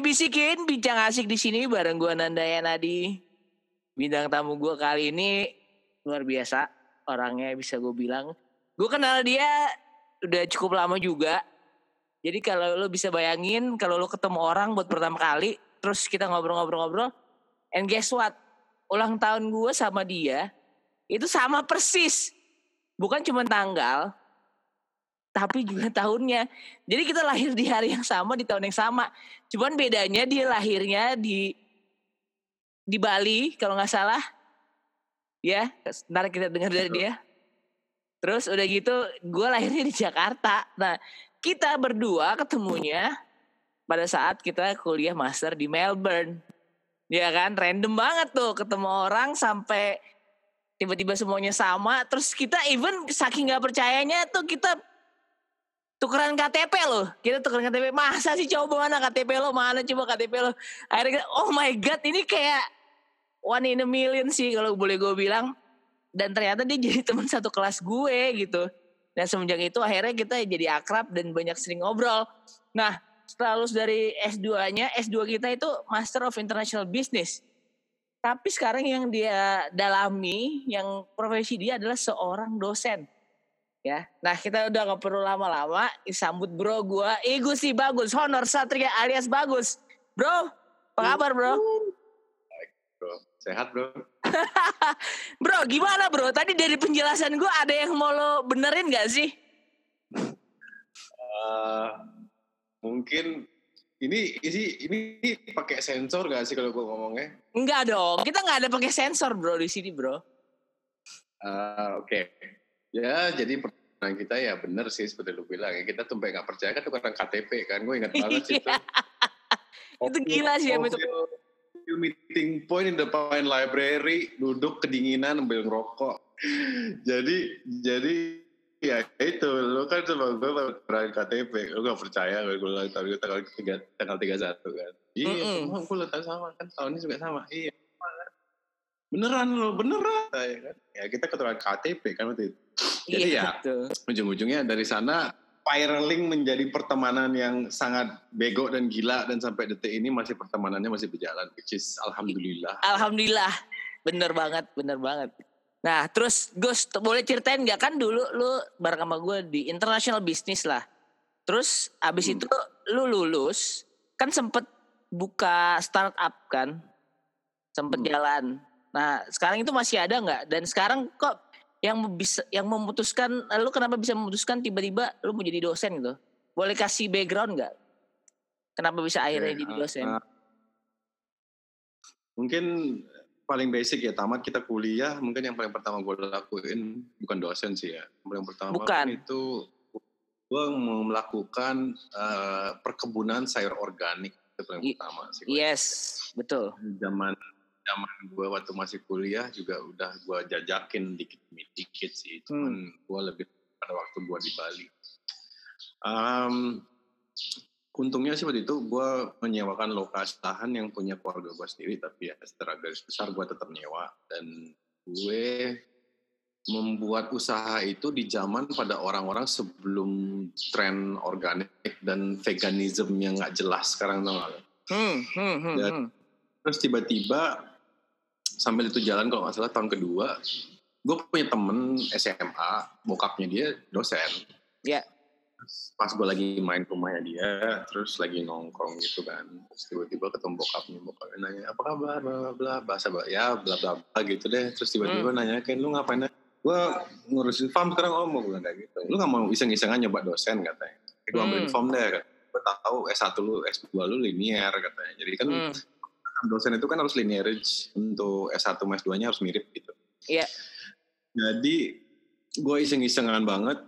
dibisikin bincang asik di sini bareng gua Nandaya Nadi. Bintang tamu gua kali ini luar biasa orangnya bisa gue bilang. Gue kenal dia udah cukup lama juga. Jadi kalau lo bisa bayangin kalau lo ketemu orang buat pertama kali, terus kita ngobrol-ngobrol-ngobrol, and guess what? Ulang tahun gue sama dia itu sama persis. Bukan cuma tanggal, tapi juga tahunnya. Jadi kita lahir di hari yang sama di tahun yang sama. Cuman bedanya dia lahirnya di di Bali kalau nggak salah. Ya, ntar kita dengar dari dia. Terus udah gitu gue lahirnya di Jakarta. Nah kita berdua ketemunya pada saat kita kuliah master di Melbourne. Ya kan, random banget tuh ketemu orang sampai tiba-tiba semuanya sama. Terus kita even saking nggak percayanya tuh kita tukeran KTP loh. Kita tukeran KTP. Masa sih coba mana KTP lo? Mana coba KTP lo? Akhirnya kita, oh my god ini kayak one in a million sih kalau boleh gue bilang. Dan ternyata dia jadi teman satu kelas gue gitu. Dan semenjak itu akhirnya kita jadi akrab dan banyak sering ngobrol. Nah setelah lulus dari S2-nya, S2 kita itu Master of International Business. Tapi sekarang yang dia dalami, yang profesi dia adalah seorang dosen ya. Nah kita udah gak perlu lama-lama, sambut bro gue, Igu sih bagus, Honor Satria alias bagus, bro. Apa kabar bro? Baik bro, sehat bro. bro gimana bro? Tadi dari penjelasan gue ada yang mau lo benerin gak sih? Uh, mungkin ini isi ini pakai sensor gak sih kalau gue ngomongnya? Enggak dong, kita nggak ada pakai sensor bro di sini bro. Uh, Oke, okay. Ya, jadi pertanyaan kita ya benar sih seperti lu bilang ya. Kita tumpai nggak percaya kan tukeran KTP kan. Gue ingat banget sih itu. itu gila sih ya itu. Meeting point in the Pine Library, duduk kedinginan ambil ngerokok. jadi jadi ya itu lu kan cuma gue tukeran KTP lu gak percaya gue gue tanggal tanggal tiga tanggal tiga satu kan iya mm -mm. gue letak sama kan tahunnya juga sama iya beneran lo beneran. Ya kan? Ya kita keturunan KTP kan waktu itu. Jadi iya, ya ujung-ujungnya dari sana spiraling menjadi pertemanan yang sangat bego dan gila dan sampai detik ini masih pertemanannya masih berjalan which is alhamdulillah. Alhamdulillah. Bener banget bener banget. Nah terus Gus boleh ceritain nggak? Kan dulu lu bareng sama gue di international business lah. Terus abis hmm. itu lu lulus kan sempet buka startup kan? Sempet hmm. jalan Nah, sekarang itu masih ada nggak? Dan sekarang kok yang bisa yang memutuskan lu kenapa bisa memutuskan tiba-tiba lu mau jadi dosen gitu? Boleh kasih background nggak? Kenapa bisa akhirnya jadi dosen? Uh, mungkin paling basic ya tamat kita kuliah mungkin yang paling pertama gue lakuin bukan dosen sih ya yang paling pertama bukan. itu gue mau melakukan uh, perkebunan sayur organik itu paling pertama sih yes betul zaman zaman gue waktu masih kuliah juga udah gue jajakin dikit-dikit sih. Cuman hmm. gue lebih pada waktu gue di Bali. Um, untungnya sih waktu itu gue menyewakan lokasi lahan yang punya keluarga gue sendiri. Tapi ya secara garis besar gue tetap nyewa. Dan gue membuat usaha itu di zaman pada orang-orang sebelum tren organik dan veganism yang nggak jelas sekarang tuh. Hmm, hmm, hmm, dan, hmm. Terus tiba-tiba sambil itu jalan kalau nggak salah tahun kedua gue punya temen SMA bokapnya dia dosen. Ya. Yeah. pas gue lagi main ke rumahnya dia terus lagi nongkrong gitu kan terus tiba-tiba ketemu bokapnya bokapnya nanya apa kabar? Bla bla bla bahasa ya bla bla bla gitu deh. Terus tiba-tiba hmm. nanya kan lu ngapain? Gue ngurusin farm sekarang om gue bilang kayak gitu. Lu nggak mau iseng-isengan nyoba dosen katanya. Gue ambil hmm. form deh gue tahu S1 lu S2 lu linear katanya. Jadi kan hmm dosen itu kan harus linearage untuk S1 S2 nya harus mirip gitu. Iya. Yeah. Jadi gue iseng-isengan banget,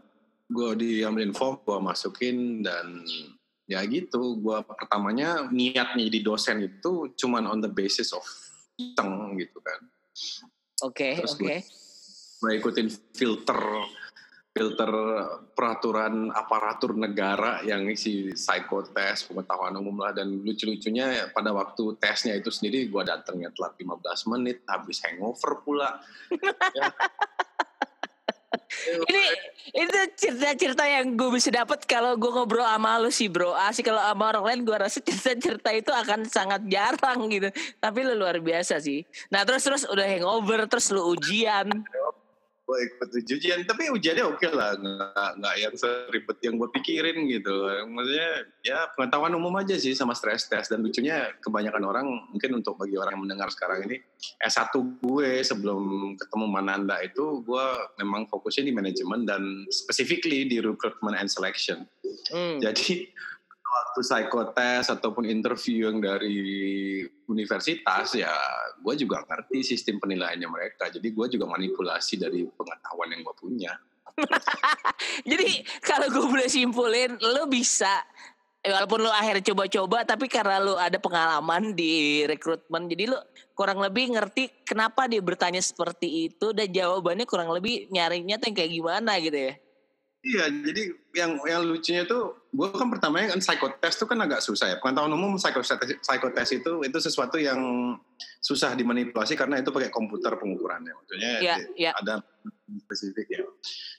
gue diambilin form, gue masukin dan ya gitu. Gue pertamanya niatnya jadi dosen itu cuman on the basis of iseng gitu kan. Oke, okay, oke. Okay. Gue ikutin filter filter peraturan aparatur negara yang isi psikotes pengetahuan umum lah. Dan lucu-lucunya pada waktu tesnya itu sendiri gue datangnya telat 15 menit habis hangover pula. Ya. ini itu cerita-cerita yang gue bisa dapat kalau gue ngobrol sama lu sih bro. Asik kalau sama orang lain gue rasa cerita-cerita itu akan sangat jarang gitu. Tapi lu luar biasa sih. Nah terus terus udah hangover terus lu ujian gue ikut ujian tapi ujiannya oke lah. Nggak nggak yang seribet yang gue pikirin gitu. Maksudnya ya pengetahuan umum aja sih sama stress test. Dan lucunya kebanyakan orang mungkin untuk bagi orang yang mendengar sekarang ini S1 gue sebelum ketemu Mananda itu gue memang fokusnya di manajemen dan specifically di recruitment and selection. Hmm. jadi waktu psikotes ataupun interview yang dari universitas ya gue juga ngerti sistem penilaiannya mereka. Jadi gue juga manipulasi dari pengetahuan yang gue punya. Jadi kalau gue boleh simpulin lo bisa walaupun lo akhirnya coba-coba tapi karena lo ada pengalaman di rekrutmen jadi lo kurang lebih ngerti kenapa dia bertanya seperti itu dan jawabannya kurang lebih nyarinya tuh yang kayak gimana gitu ya? Iya, jadi yang yang lucunya tuh, gue kan pertamanya kan psikotest tuh kan agak susah ya. Pengetahuan umum psikotest, psikotest itu itu sesuatu yang susah dimanipulasi karena itu pakai komputer pengukurannya. Maksudnya yeah, yeah. ada spesifik ya.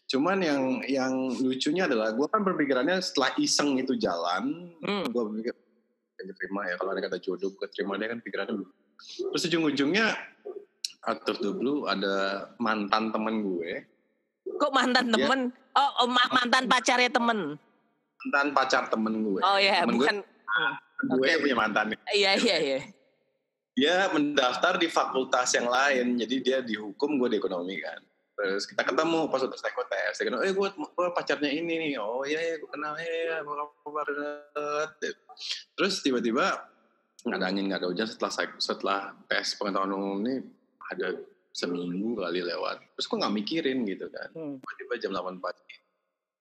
Cuman yang yang lucunya adalah gue kan berpikirannya setelah iseng itu jalan, hmm. gue berpikir terima ya kalau ada kata jodoh gue terima dia kan pikirannya dulu. Terus ujung-ujungnya the blue ada mantan teman gue Kok mantan temen? Oh, oh mantan pacarnya temen. Mantan pacar temen gue. Oh iya, temen bukan. Gue, okay. punya mantan. Iya, iya, iya. Dia mendaftar di fakultas yang lain, jadi dia dihukum, gue di ekonomi kan. Terus kita ketemu pas udah psikotes. Dia kenal, eh gue, gue pacarnya ini nih. Oh iya, iya gue kenal. Eh, apa banget. Terus tiba-tiba nggak ada angin, nggak ada hujan setelah setelah tes pengetahuan umum ini ada seminggu kali lewat terus gue nggak mikirin gitu kan hmm. tiba-tiba jam 8 pagi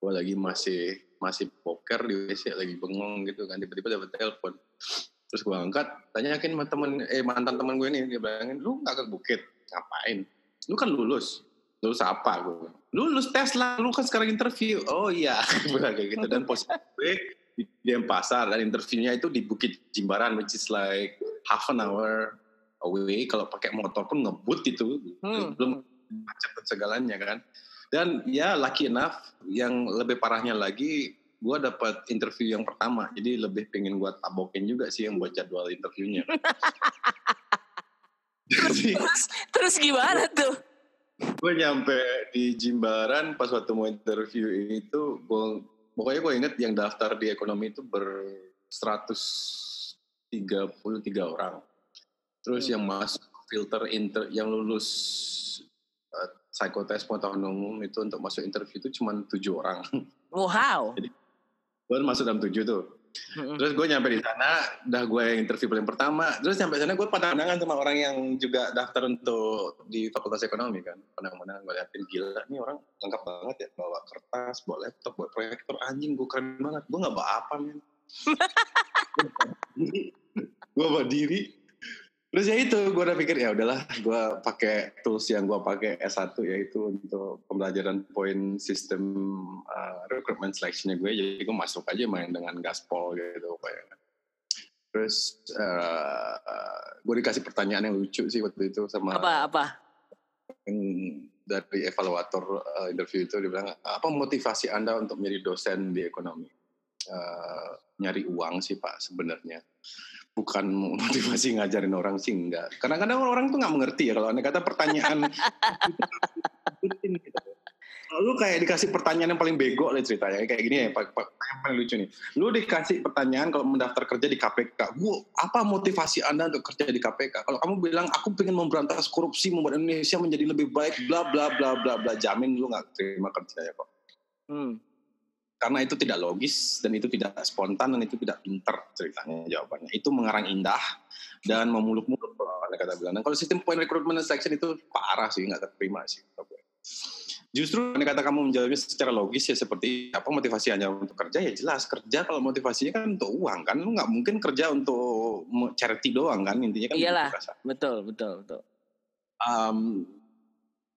gue lagi masih masih poker di WC lagi bengong gitu kan tiba-tiba dapat telepon. Terus gue angkat tanyakin sama temen eh mantan temen gue ini dia bilangin lu nggak ke bukit? Ngapain? Lu kan lulus. Lulus apa? gue lulus tes lah lu kan sekarang interview. Oh iya. Bilang kayak gitu. Dan posisi gue di pasar dan interviewnya itu di Bukit Jimbaran which is like half an hour away. Kalau pakai motor pun ngebut itu hmm. belum macet dan segalanya kan dan ya lucky enough yang lebih parahnya lagi gue dapat interview yang pertama. Jadi lebih pengen gue tabokin juga sih yang buat jadwal interviewnya. Terus, terus gimana tuh? Gue nyampe di Jimbaran pas waktu mau interview itu gue pokoknya gue inget yang daftar di ekonomi itu ber 133 orang. Terus hmm. yang masuk filter inter yang lulus uh, psikotes pengetahuan umum itu untuk masuk interview itu cuma tujuh orang. Wow. Jadi gue masuk dalam tujuh tuh. Terus gue nyampe di sana, udah gue yang interview paling pertama. Terus sampai sana gue pandangan sama orang yang juga daftar untuk di fakultas ekonomi kan. Pandang-pandang gue liatin gila, nih orang lengkap banget ya. Bawa kertas, bawa laptop, bawa proyektor. Anjing gue keren banget. Gue gak bawa apa men. gue bawa diri, Terus ya itu, gue udah pikir ya udahlah, gue pakai tools yang gue pakai S1 yaitu untuk pembelajaran poin sistem uh, recruitment selectionnya gue. Jadi gue masuk aja main dengan gaspol gitu. Kayak. Terus uh, uh, gue dikasih pertanyaan yang lucu sih waktu itu sama apa apa yang dari evaluator uh, interview itu dia bilang apa motivasi anda untuk menjadi dosen di ekonomi? Uh, nyari uang sih pak sebenarnya bukan motivasi ngajarin orang sih enggak. Kadang-kadang orang tuh nggak mengerti ya kalau anda kata pertanyaan. Lu kayak dikasih pertanyaan yang paling bego lah ceritanya kayak gini ya, yang paling lucu nih. Lu dikasih pertanyaan kalau mendaftar kerja di KPK, gua apa motivasi anda untuk kerja di KPK? Kalau kamu bilang aku pengen memberantas korupsi, membuat Indonesia menjadi lebih baik, bla bla bla bla bla, jamin lu nggak terima kerja ya kok. Hmm karena itu tidak logis dan itu tidak spontan dan itu tidak pinter ceritanya jawabannya. Itu mengarang indah dan memuluk-muluk kalau kata bilang. kalau sistem point recruitment selection itu parah sih, nggak terima sih. Justru anda kata kamu menjawabnya secara logis ya seperti apa motivasi hanya untuk kerja ya jelas kerja kalau motivasinya kan untuk uang kan lu nggak mungkin kerja untuk charity doang kan intinya kan iyalah betul betul betul um,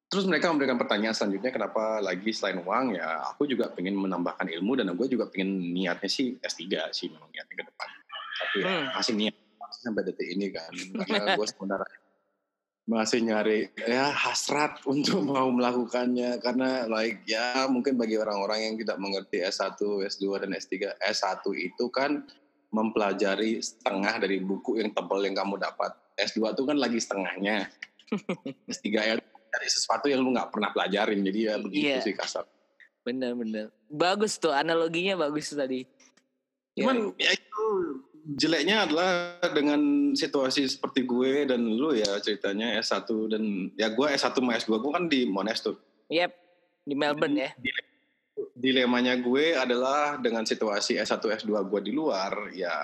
Terus mereka memberikan pertanyaan selanjutnya kenapa lagi selain uang ya aku juga pengen menambahkan ilmu dan gue juga pengen niatnya sih S3 sih memang niatnya ke depan. Tapi ya, hmm. masih niat masih sampai detik ini kan karena gue sebenarnya masih nyari ya hasrat untuk mau melakukannya karena like ya mungkin bagi orang-orang yang tidak mengerti S1, S2 dan S3, S1 itu kan mempelajari setengah dari buku yang tebal yang kamu dapat. S2 itu kan lagi setengahnya. S3 ya dari sesuatu yang lu nggak pernah pelajarin jadi ya begitu yeah. sih kasar. Bener-bener. Bagus tuh analoginya bagus tadi. Cuman ya, ya itu jeleknya adalah dengan situasi seperti gue dan lu ya ceritanya S1 dan ya gue S1 sama S2 gue kan di Monash tuh. Yep, di Melbourne ya. Dilemanya gue adalah dengan situasi S1 S2 gue di luar ya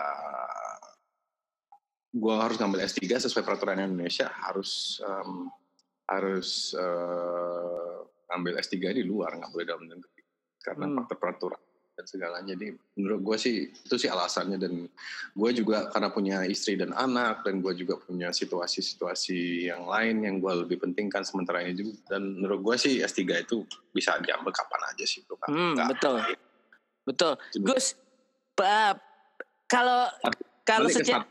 gue harus ngambil S3 sesuai peraturan Indonesia harus um, harus uh, ngambil S3 di luar nggak boleh dalam negeri karena hmm. faktor peraturan dan segalanya. Jadi menurut gue sih itu sih alasannya dan gue juga karena punya istri dan anak dan gue juga punya situasi-situasi yang lain yang gue lebih pentingkan sementara ini juga. Dan menurut gue sih S3 itu bisa diambil kapan aja sih bro. Hmm, betul. Betul. Gus, kalau kalau sejak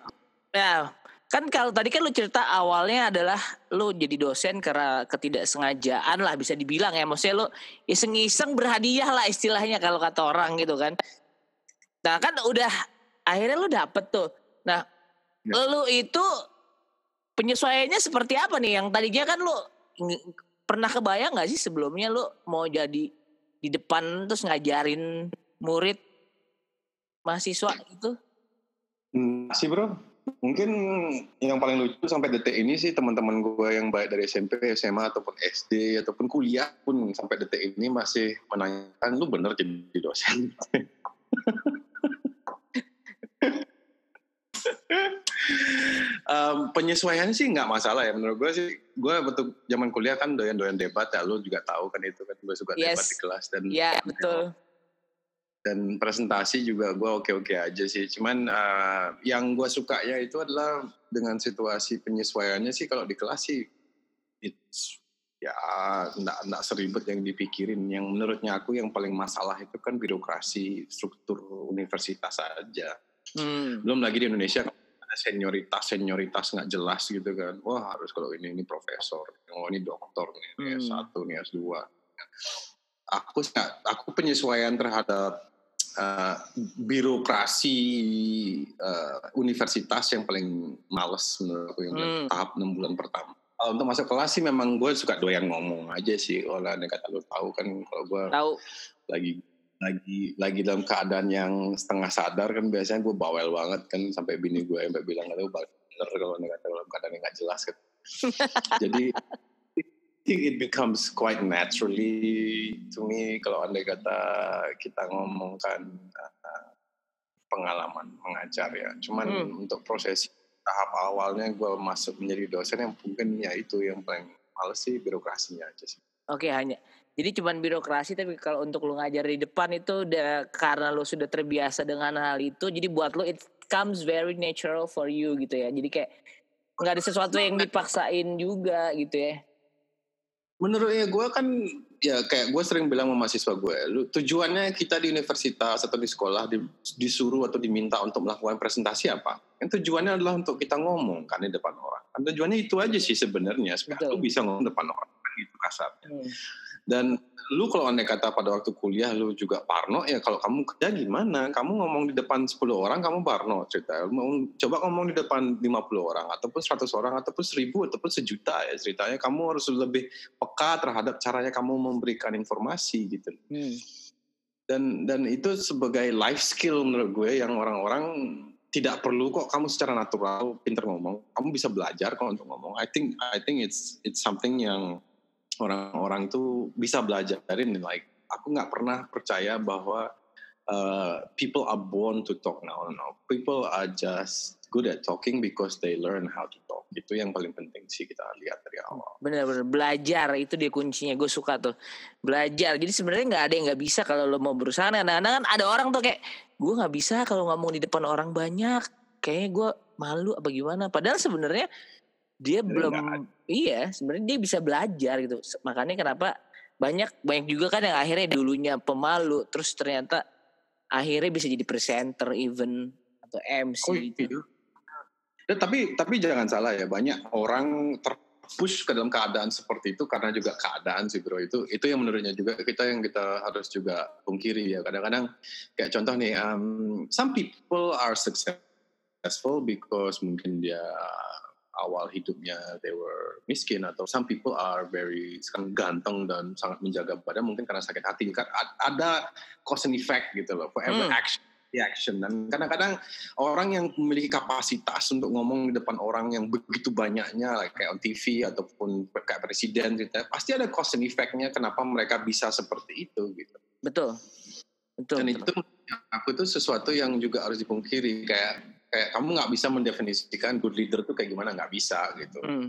ya Kan kalau tadi kan lu cerita awalnya adalah lu jadi dosen karena ketidaksengajaan lah bisa dibilang ya. Maksudnya lu iseng-iseng berhadiah lah istilahnya kalau kata orang gitu kan. Nah kan udah akhirnya lu dapet tuh. Nah ya. lu itu penyesuaiannya seperti apa nih? Yang tadinya kan lu pernah kebayang gak sih sebelumnya lu mau jadi di depan terus ngajarin murid mahasiswa itu? Masih bro, Mungkin yang paling lucu sampai detik ini sih teman-teman gue yang baik dari SMP, SMA ataupun SD ataupun kuliah pun sampai detik ini masih menanyakan lu bener jadi dosen. um, penyesuaian sih nggak masalah ya menurut gue sih gue betul zaman kuliah kan doyan-doyan debat ya lu juga tahu kan itu kan gue suka yes. debat di kelas dan ya betul dan presentasi juga gue oke-oke aja sih. Cuman uh, yang gue suka ya itu adalah dengan situasi penyesuaiannya sih kalau di kelas sih it's ya enggak enggak seribet yang dipikirin. Yang menurutnya aku yang paling masalah itu kan birokrasi struktur universitas saja. Hmm. Belum lagi di Indonesia ada senioritas senioritas nggak jelas gitu kan. Wah harus kalau ini ini profesor, oh ini doktor nih, hmm. S1 nih S2. Aku aku penyesuaian terhadap uh, birokrasi uh, universitas yang paling males menurut aku yang hmm. tahap enam bulan pertama. Kalau untuk masuk kelas sih memang gue suka doyan ngomong aja sih. Kalau ada kata lu tahu kan kalau gue tahu. lagi lagi lagi dalam keadaan yang setengah sadar kan biasanya gue bawel banget kan sampai bini gue sampai bilang itu bener kalau kata dalam keadaan yang gak jelas kan. Jadi think it becomes quite naturally to me kalau andai kata kita ngomongkan uh, pengalaman mengajar ya. Cuman hmm. untuk proses tahap awalnya gue masuk menjadi dosen yang mungkin ya itu yang paling males sih birokrasinya aja sih. Oke hanya jadi cuman birokrasi tapi kalau untuk lu ngajar di depan itu udah karena lu sudah terbiasa dengan hal itu jadi buat lu it comes very natural for you gitu ya. Jadi kayak nggak ada sesuatu yang dipaksain juga gitu ya menurutnya gue kan ya kayak gue sering bilang sama mahasiswa gue, lu tujuannya kita di universitas atau di sekolah di, disuruh atau diminta untuk melakukan presentasi apa? Yang tujuannya adalah untuk kita ngomong kan di depan orang. Kan tujuannya itu aja sih sebenarnya supaya lu bisa ngomong depan orang kan gitu kasarnya. Hmm. Dan lu kalau andai kata pada waktu kuliah lu juga parno ya kalau kamu kerja gimana? Kamu ngomong di depan 10 orang kamu parno cerita. Coba ngomong di depan 50 orang ataupun 100 orang ataupun 1000 ataupun sejuta ya ceritanya. Kamu harus lebih peka terhadap caranya kamu memberikan informasi gitu. Hmm. dan dan itu sebagai life skill menurut gue yang orang-orang tidak perlu kok kamu secara natural pinter ngomong. Kamu bisa belajar kok untuk ngomong. I think I think it's it's something yang orang-orang itu bisa belajarin like aku nggak pernah percaya bahwa uh, people are born to talk. Now no people are just good at talking because they learn how to talk. Itu yang paling penting sih kita lihat dari awal. Benar-benar belajar itu dia kuncinya. Gue suka tuh. Belajar. Jadi sebenarnya nggak ada yang nggak bisa kalau lo mau berusaha. Nah kadang kan ada orang tuh kayak gue nggak bisa kalau ngomong di depan orang banyak. Kayaknya gue malu apa gimana. Padahal sebenarnya dia Jadi belum iya sebenarnya dia bisa belajar gitu. Makanya kenapa banyak banyak juga kan yang akhirnya dulunya pemalu terus ternyata akhirnya bisa jadi presenter even atau MC oh, gitu. Ya, tapi tapi jangan salah ya banyak orang ter push ke dalam keadaan seperti itu karena juga keadaan sih bro. Itu itu yang menurutnya juga kita yang kita harus juga pungkiri ya. Kadang-kadang kayak contoh nih um, some people are successful because mungkin dia awal hidupnya they were miskin atau some people are very sekarang ganteng dan sangat menjaga badan mungkin karena sakit hati kan ada cause and effect gitu loh for every hmm. action reaction dan kadang-kadang orang yang memiliki kapasitas untuk ngomong di depan orang yang begitu banyaknya like kayak on TV ataupun kayak presiden gitu pasti ada cause and effect-nya kenapa mereka bisa seperti itu gitu betul betul dan betul. itu aku itu sesuatu yang juga harus dipungkiri kayak kayak kamu nggak bisa mendefinisikan good leader itu kayak gimana nggak bisa gitu hmm.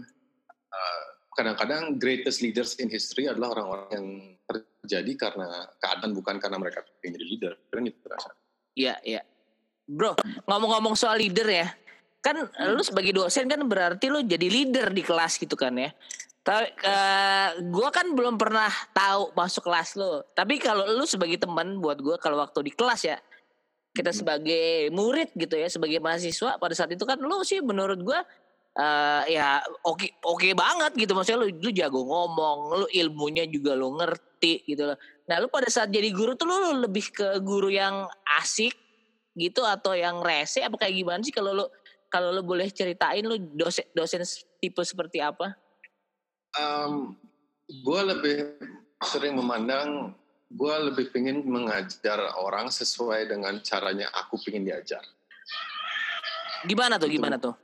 uh, kadang-kadang greatest leaders in history adalah orang-orang yang terjadi karena keadaan bukan karena mereka ingin jadi leader kan itu rasa Iya, iya. Bro, ngomong-ngomong soal leader ya. Kan hmm. lu sebagai dosen kan berarti lu jadi leader di kelas gitu kan ya. Tapi uh, gue kan belum pernah tahu masuk kelas lo. Tapi kalau lu sebagai teman buat gue kalau waktu di kelas ya kita hmm. sebagai murid gitu ya, sebagai mahasiswa pada saat itu kan lu sih menurut gue uh, ya oke okay, oke okay banget gitu maksudnya lu lu jago ngomong, lu ilmunya juga lu ngerti gitu loh. Nah, lu pada saat jadi guru tuh lu lebih ke guru yang asik gitu atau yang rese apa kayak gimana sih kalau lu kalau lu boleh ceritain lu dosen dosen tipe seperti apa? Um, gue lebih sering memandang gue lebih pengen mengajar orang sesuai dengan caranya aku pengen diajar. Gimana tuh? Gimana tuh?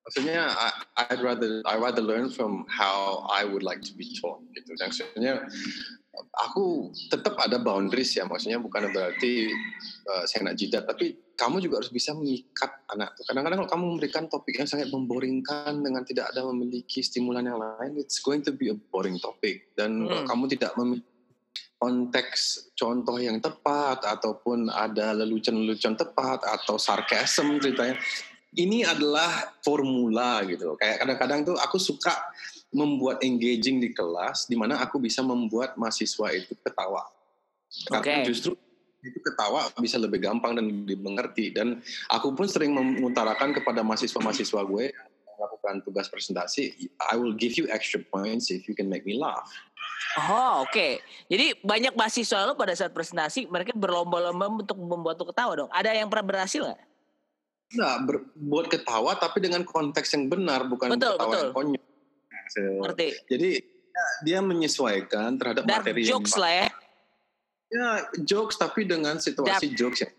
Maksudnya I, I'd rather I rather learn from how I would like to be taught gitu. Maksudnya aku tetap ada boundaries ya maksudnya bukan berarti uh, saya nak jidat tapi kamu juga harus bisa mengikat anak kadang-kadang kalau kamu memberikan topik yang sangat memboringkan dengan tidak ada memiliki stimulan yang lain it's going to be a boring topic dan hmm. kamu tidak memiliki konteks contoh yang tepat ataupun ada lelucon-lelucon tepat atau sarkasm ceritanya ini adalah formula gitu kayak kadang-kadang tuh aku suka membuat engaging di kelas di mana aku bisa membuat mahasiswa itu ketawa. Karena justru itu ketawa bisa lebih gampang dan dimengerti dan aku pun sering mengutarakan kepada mahasiswa-mahasiswa gue melakukan tugas presentasi I will give you extra points if you can make me laugh. Oh oke, okay. jadi banyak mahasiswa lo pada saat presentasi mereka berlomba-lomba untuk membuat tuh ketawa dong. Ada yang pernah berhasil nggak? Nah, buat ketawa tapi dengan konteks yang benar bukan betul, ketawa betul. yang konyol. Ngerti. Jadi ya, dia menyesuaikan terhadap Dark materi jokes yang lah ya. Ya jokes tapi dengan situasi Dark. jokes yang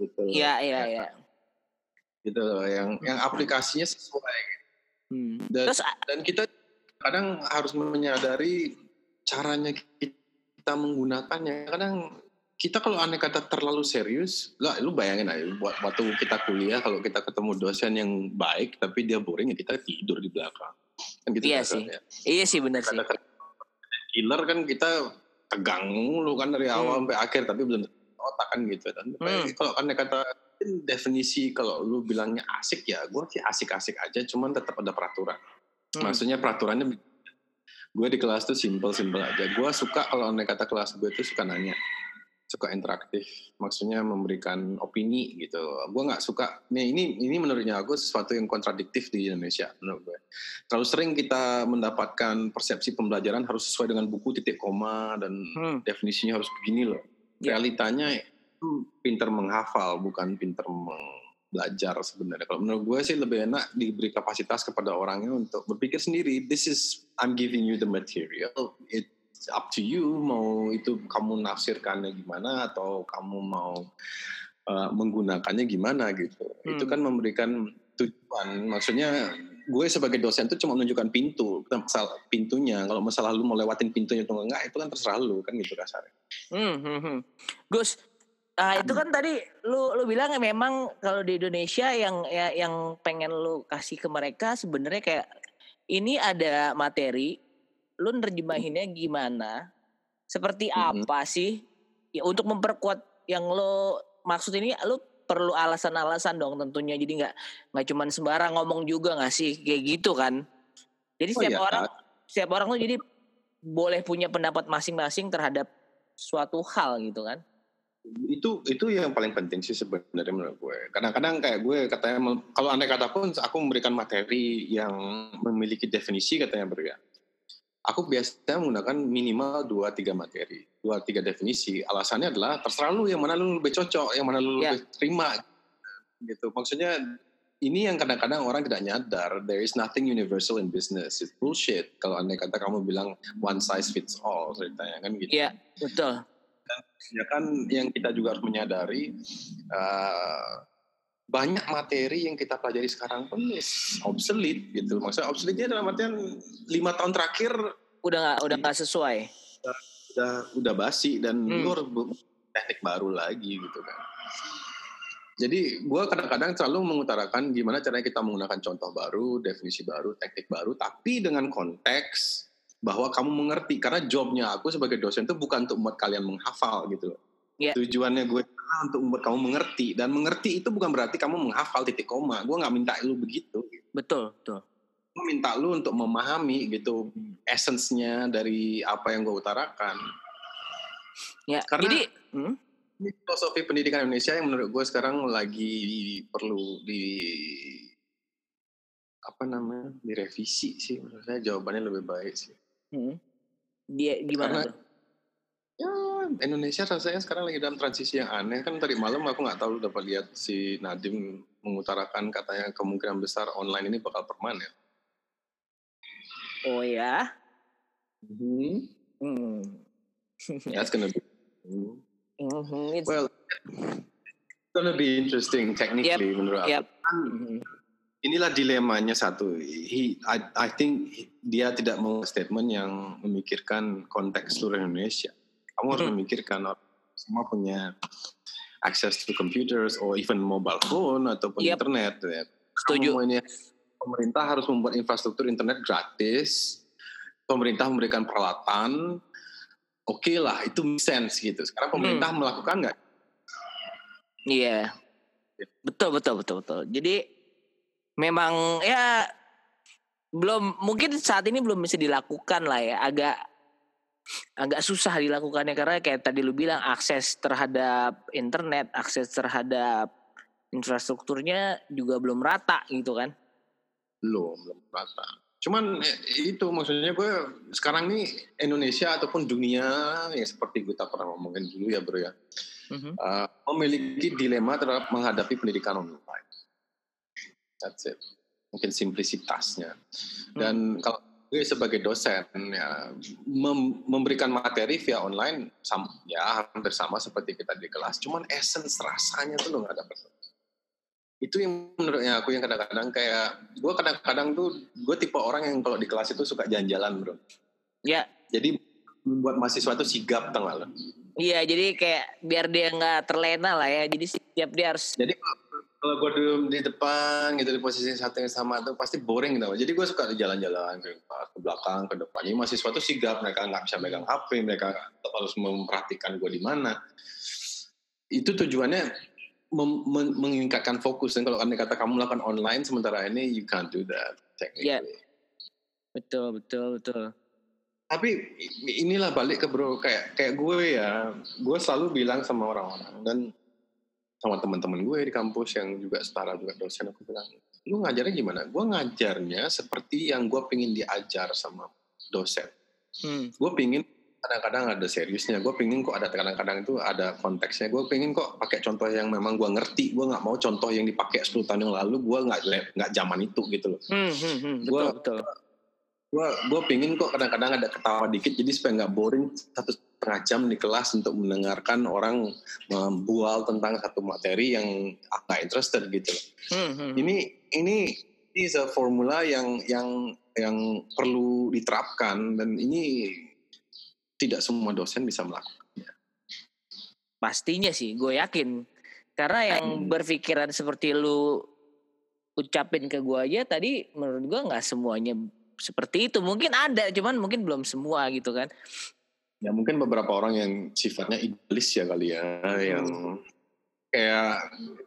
gitu. Iya iya iya. Gitu loh yang yang aplikasinya sesuai. Hmm. Dan, Terus, dan kita kadang harus menyadari caranya kita menggunakannya. Kadang kita kalau aneh kata terlalu serius, lah lu bayangin aja buat waktu kita kuliah kalau kita ketemu dosen yang baik tapi dia boring ya kita tidur di belakang. Kan gitu iya sih. Ya. Iya sih benar sih. Killer kan kita tegang lu kan dari awal hmm. sampai akhir tapi belum otak kan gitu. Dan hmm. kalau kan kata definisi kalau lu bilangnya asik ya gue sih asik-asik aja cuman tetap ada peraturan. Hmm. Maksudnya peraturannya gue di kelas tuh simple-simple aja. Gue suka kalau aneh kata kelas gue tuh suka nanya suka interaktif, maksudnya memberikan opini gitu. Gue nggak suka. Nih ini ini menurutnya aku sesuatu yang kontradiktif di Indonesia menurut gue. Terlalu sering kita mendapatkan persepsi pembelajaran harus sesuai dengan buku titik koma dan hmm. definisinya harus begini loh. Ya. Realitanya itu pinter menghafal bukan pinter belajar sebenarnya. Kalau menurut gue sih lebih enak diberi kapasitas kepada orangnya untuk berpikir sendiri. This is I'm giving you the material. It up to you mau itu kamu nafsirkannya gimana atau kamu mau uh, menggunakannya gimana gitu. Hmm. Itu kan memberikan tujuan. Maksudnya gue sebagai dosen tuh cuma menunjukkan pintu, masalah pintunya. Kalau masalah lu mau lewatin pintunya atau enggak, itu kan terserah lu kan gitu kasarnya. Hmm, hmm, hmm. Gus, uh, itu kan tadi lu lu bilang ya memang kalau di Indonesia yang ya, yang pengen lu kasih ke mereka sebenarnya kayak ini ada materi lu nerjemahinnya gimana? Seperti mm-hmm. apa sih? Ya untuk memperkuat yang lo maksud ini lu perlu alasan-alasan dong tentunya. Jadi nggak nggak cuman sembarang ngomong juga nggak sih kayak gitu kan? Jadi oh, setiap iya. orang setiap orang tuh jadi boleh punya pendapat masing-masing terhadap suatu hal gitu kan? Itu itu yang paling penting sih sebenarnya menurut gue. Kadang-kadang kayak gue katanya kalau andai kata pun aku memberikan materi yang memiliki definisi katanya bro ya. Aku biasanya menggunakan minimal dua tiga materi, dua tiga definisi. Alasannya adalah terserah lu yang mana lu lebih cocok, yang mana lu yeah. lebih terima gitu. Maksudnya ini yang kadang-kadang orang tidak nyadar. There is nothing universal in business. It's bullshit. Kalau andai kata kamu bilang one size fits all ceritanya kan gitu. Iya, betul ya kan yang kita juga harus menyadari uh, banyak materi yang kita pelajari sekarang pun is obsolete gitu. Maksudnya obsolete dalam artian lima tahun terakhir udah gak, udah nggak sesuai. Udah, udah udah basi dan hmm. lu harus teknik baru lagi gitu kan. Jadi gue kadang-kadang selalu mengutarakan gimana caranya kita menggunakan contoh baru, definisi baru, teknik baru, tapi dengan konteks bahwa kamu mengerti karena jobnya aku sebagai dosen itu bukan untuk membuat kalian menghafal gitu Yeah. Tujuannya gue untuk membuat kamu mengerti dan mengerti itu bukan berarti kamu menghafal titik koma. Gue nggak minta lu begitu. Betul, betul. Gue minta lu untuk memahami gitu essence-nya dari apa yang gue utarakan. Ya, karena jadi hmm? filosofi pendidikan Indonesia yang menurut gue sekarang lagi perlu di apa namanya direvisi sih menurut saya jawabannya lebih baik sih. Hmm. Dia gimana Karena, tuh? Ya Indonesia rasanya sekarang lagi dalam transisi yang aneh kan tadi malam aku nggak tahu dapat lihat si Nadim mengutarakan katanya kemungkinan besar online ini bakal permanen. Oh ya? Hmm. hmm. That's gonna be. Mm-hmm. Well, it's gonna be interesting technically yep. menurut yep. aku. Mm-hmm inilah dilemanya satu. He, I, I think dia tidak mau statement yang memikirkan konteks seluruh Indonesia. Kamu harus hmm. memikirkan semua punya access to computers or even mobile phone ataupun yep. internet. Ya. Setuju. Kamu ini, pemerintah harus membuat infrastruktur internet gratis. Pemerintah memberikan peralatan. Oke okay lah, itu make sense gitu. Sekarang pemerintah hmm. melakukan nggak? Iya. Yeah. Betul, betul, betul, betul. Jadi memang ya belum mungkin saat ini belum bisa dilakukan lah ya agak agak susah dilakukannya karena kayak tadi lu bilang akses terhadap internet akses terhadap infrastrukturnya juga belum rata gitu kan? Belum belum rata. Cuman eh, itu maksudnya gue sekarang nih Indonesia ataupun dunia ya seperti kita pernah ngomongin dulu ya bro ya. Mm-hmm. uh, memiliki dilema terhadap menghadapi pendidikan online That's it. Mungkin simplisitasnya. Dan hmm. kalau gue sebagai dosen ya mem memberikan materi via online sama, ya hampir sama seperti kita di kelas. Cuman essence rasanya tuh lo nggak dapet. Itu yang menurutnya aku yang kadang-kadang kayak gue kadang-kadang tuh gue tipe orang yang kalau di kelas itu suka jalan-jalan bro. Ya. Jadi membuat mahasiswa itu sigap tengah lo. Iya, jadi kayak biar dia nggak terlena lah ya. Jadi setiap dia harus. Jadi kalau gue duduk di depan gitu di posisi satu yang sama tuh pasti boring gitu. Jadi gue suka jalan-jalan ke, ke belakang, ke depan. Ini mahasiswa tuh sigap, mereka nggak bisa megang HP, mereka harus memperhatikan gue di mana. Itu tujuannya meningkatkan fokus. Dan kalau anda kata kamu melakukan online sementara ini, you can't do that technically. Yeah. Betul, betul, betul. Tapi inilah balik ke bro, kayak kayak gue ya, gue selalu bilang sama orang-orang dan sama teman-teman gue di kampus yang juga setara juga dosen aku bilang lu ngajarnya gimana? Gue ngajarnya seperti yang gue pingin diajar sama dosen. Hmm. gue pingin kadang-kadang ada seriusnya gue pingin kok ada kadang-kadang itu ada konteksnya. Gue pingin kok pakai contoh yang memang gue ngerti gue nggak mau contoh yang dipakai 10 tahun yang lalu gue nggak nggak zaman itu gitu loh. Hmm, hmm, hmm, betul, gue betul gue gue pingin kok kadang-kadang ada ketawa dikit jadi supaya nggak boring satu setengah jam di kelas untuk mendengarkan orang membual tentang satu materi yang agak interested gitu. Hmm, hmm. Ini ini ini is formula yang yang yang perlu diterapkan dan ini tidak semua dosen bisa melakukannya. Pastinya sih, gue yakin. Karena yang hmm. berpikiran seperti lu ucapin ke gue aja tadi, menurut gue nggak semuanya seperti itu. Mungkin ada, cuman mungkin belum semua gitu kan. Ya mungkin beberapa orang yang sifatnya iblis ya kali ya, hmm. yang kayak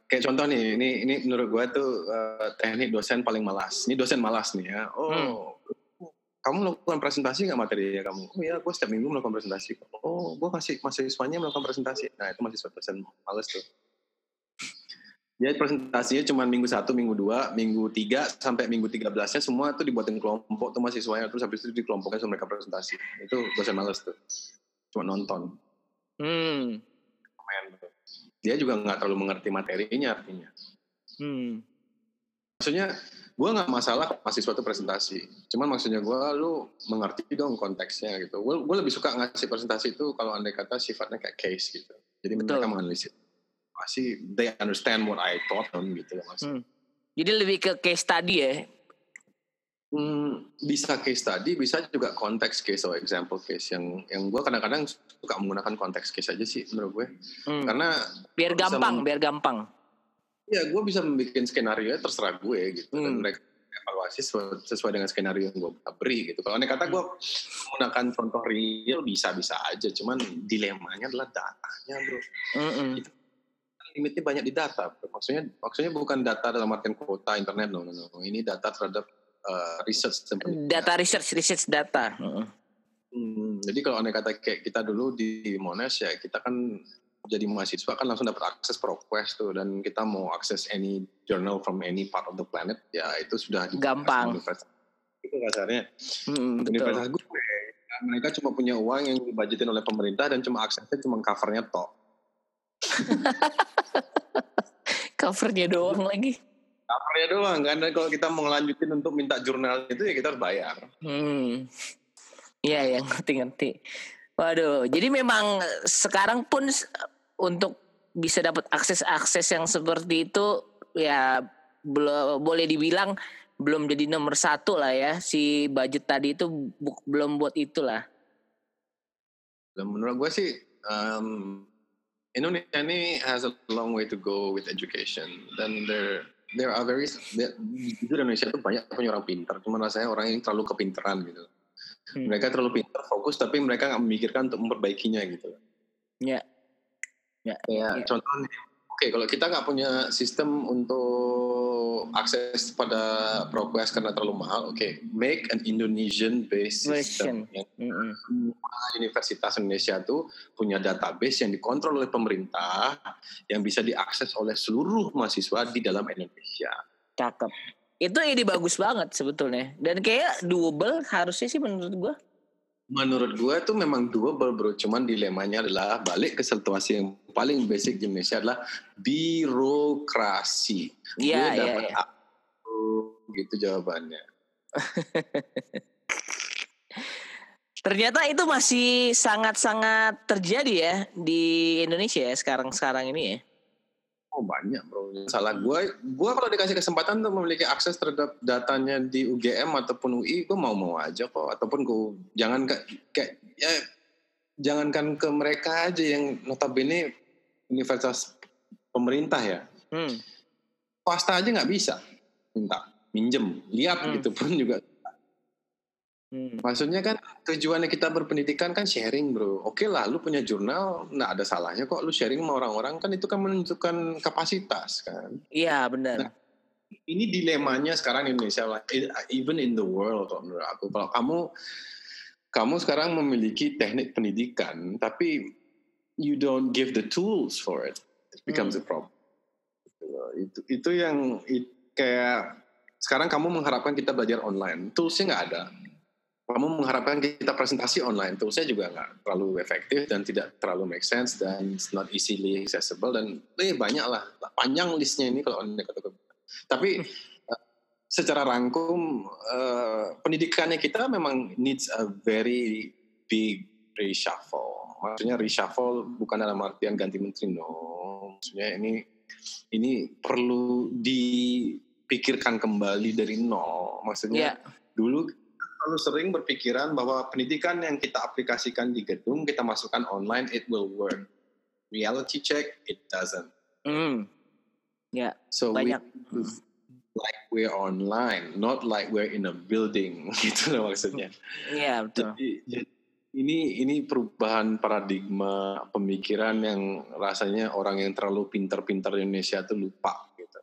kayak contoh nih, ini ini menurut gue tuh uh, teknik dosen paling malas. Ini dosen malas nih ya. Oh, hmm. kamu melakukan presentasi nggak materi ya kamu? Oh ya, gue setiap minggu melakukan presentasi. Oh, gue kasih mahasiswanya melakukan presentasi. Nah, itu mahasiswa dosen males tuh. Dia presentasinya cuma minggu satu, minggu dua, minggu tiga sampai minggu tiga belasnya semua tuh dibuatin kelompok tuh mahasiswanya terus habis itu di kelompoknya sama mereka presentasi. Itu dosen males tuh. Cuma nonton. Hmm. Dia juga nggak terlalu mengerti materinya artinya. Hmm. Maksudnya gue nggak masalah mahasiswa itu presentasi. Cuman maksudnya gue lu mengerti dong konteksnya gitu. Gue lebih suka ngasih presentasi itu kalau andai kata sifatnya kayak case gitu. Jadi Betul. mereka menganalisis pasti they understand what I taught them gitu loh mas. Hmm. Jadi lebih ke case study ya. Hmm, bisa case study, bisa juga konteks case atau example case yang yang gue kadang-kadang suka menggunakan konteks case aja sih menurut gue. Hmm. Karena Biar gampang, mem- biar gampang. ya gue bisa membuat skenario terserah gue gitu dan Hmm. mereka evaluasi sesuai, sesuai dengan skenario yang gue beri gitu. Kalau andai kata gue menggunakan contoh real bisa-bisa aja, cuman dilemanya adalah datanya bro. Mm-mm. Limitnya banyak di data. Maksudnya maksudnya bukan data dalam artian kuota internet, no, no, no. Ini data terhadap uh, research. Data research, research data. Hmm, jadi kalau andai kata kayak kita dulu di Monash ya, kita kan jadi mahasiswa kan langsung dapat akses ProQuest tuh dan kita mau akses any journal from any part of the planet ya itu sudah Gampang. Itu kasarnya. Mm-mm, betul. Universitas gue, mereka cuma punya uang yang dibajetin oleh pemerintah dan cuma aksesnya cuma covernya tok. Covernya doang lagi. Covernya doang kan, dan kalau kita mau ngelanjutin untuk minta jurnal itu ya kita harus bayar. Hmm. Iya, ya ngerti-ngerti. Waduh, jadi memang sekarang pun untuk bisa dapat akses-akses yang seperti itu ya belum boleh dibilang belum jadi nomor satu lah ya si budget tadi itu belum buat itulah. Menurut gue sih um, Indonesia ini has a long way to go with education dan there there are very jujur Indonesia itu banyak punya orang pintar cuma rasanya orang yang terlalu kepintaran gitu Hmm. mereka terlalu pintar fokus tapi mereka nggak memikirkan untuk memperbaikinya gitu Ya. Ya. ya ya. contohnya oke kalau kita nggak punya sistem untuk akses pada ProQuest karena terlalu mahal oke make an Indonesian based system Mm-mm. semua universitas Indonesia itu punya database yang dikontrol oleh pemerintah yang bisa diakses oleh seluruh mahasiswa di dalam Indonesia. Cakep. Itu ide bagus banget sebetulnya. Dan kayak doable harusnya sih menurut gua. Menurut gue itu memang doable bro, cuman dilemanya adalah balik ke situasi yang paling basic di Indonesia adalah birokrasi. Iya, Gue iya, dapat iya. gitu jawabannya. Ternyata itu masih sangat-sangat terjadi ya di Indonesia ya sekarang-sekarang ini ya. Oh banyak bro. Salah gue, gue kalau dikasih kesempatan untuk memiliki akses terhadap datanya di UGM ataupun UI, gue mau-mau aja kok. Ataupun gue jangan ke, kayak ya jangankan ke mereka aja yang notabene universitas pemerintah ya. Hmm. Swasta aja nggak bisa minta minjem, lihat Hmm. gitu pun juga. Hmm. Maksudnya kan tujuannya kita berpendidikan kan sharing bro. Oke lah, lu punya jurnal, nggak ada salahnya kok lu sharing sama orang-orang kan itu kan menunjukkan kapasitas kan. Iya benar. Nah, ini dilemanya sekarang di Indonesia like, even in the world kalau menurut aku kalau kamu kamu sekarang memiliki teknik pendidikan tapi you don't give the tools for it it becomes a problem itu itu yang it- kayak sekarang kamu mengharapkan kita belajar online toolsnya nggak ada kamu mengharapkan kita presentasi online toolsnya juga nggak terlalu efektif dan tidak terlalu make sense dan it's not easily accessible dan eh, banyak lah panjang listnya ini kalau anda kata tapi eh, secara rangkum eh, pendidikannya kita memang needs a very big reshuffle. Maksudnya reshuffle bukan dalam artian ganti menteri no. Maksudnya ini ini perlu dipikirkan kembali dari nol. Maksudnya Iya. dulu terlalu sering berpikiran bahwa pendidikan yang kita aplikasikan di gedung kita masukkan online it will work reality check it doesn't Hmm. Ya so banyak. we like we're online not like we're in a building gitu loh maksudnya Iya betul. jadi, jadi ini ini perubahan paradigma pemikiran yang rasanya orang yang terlalu pintar-pintar di Indonesia tuh lupa gitu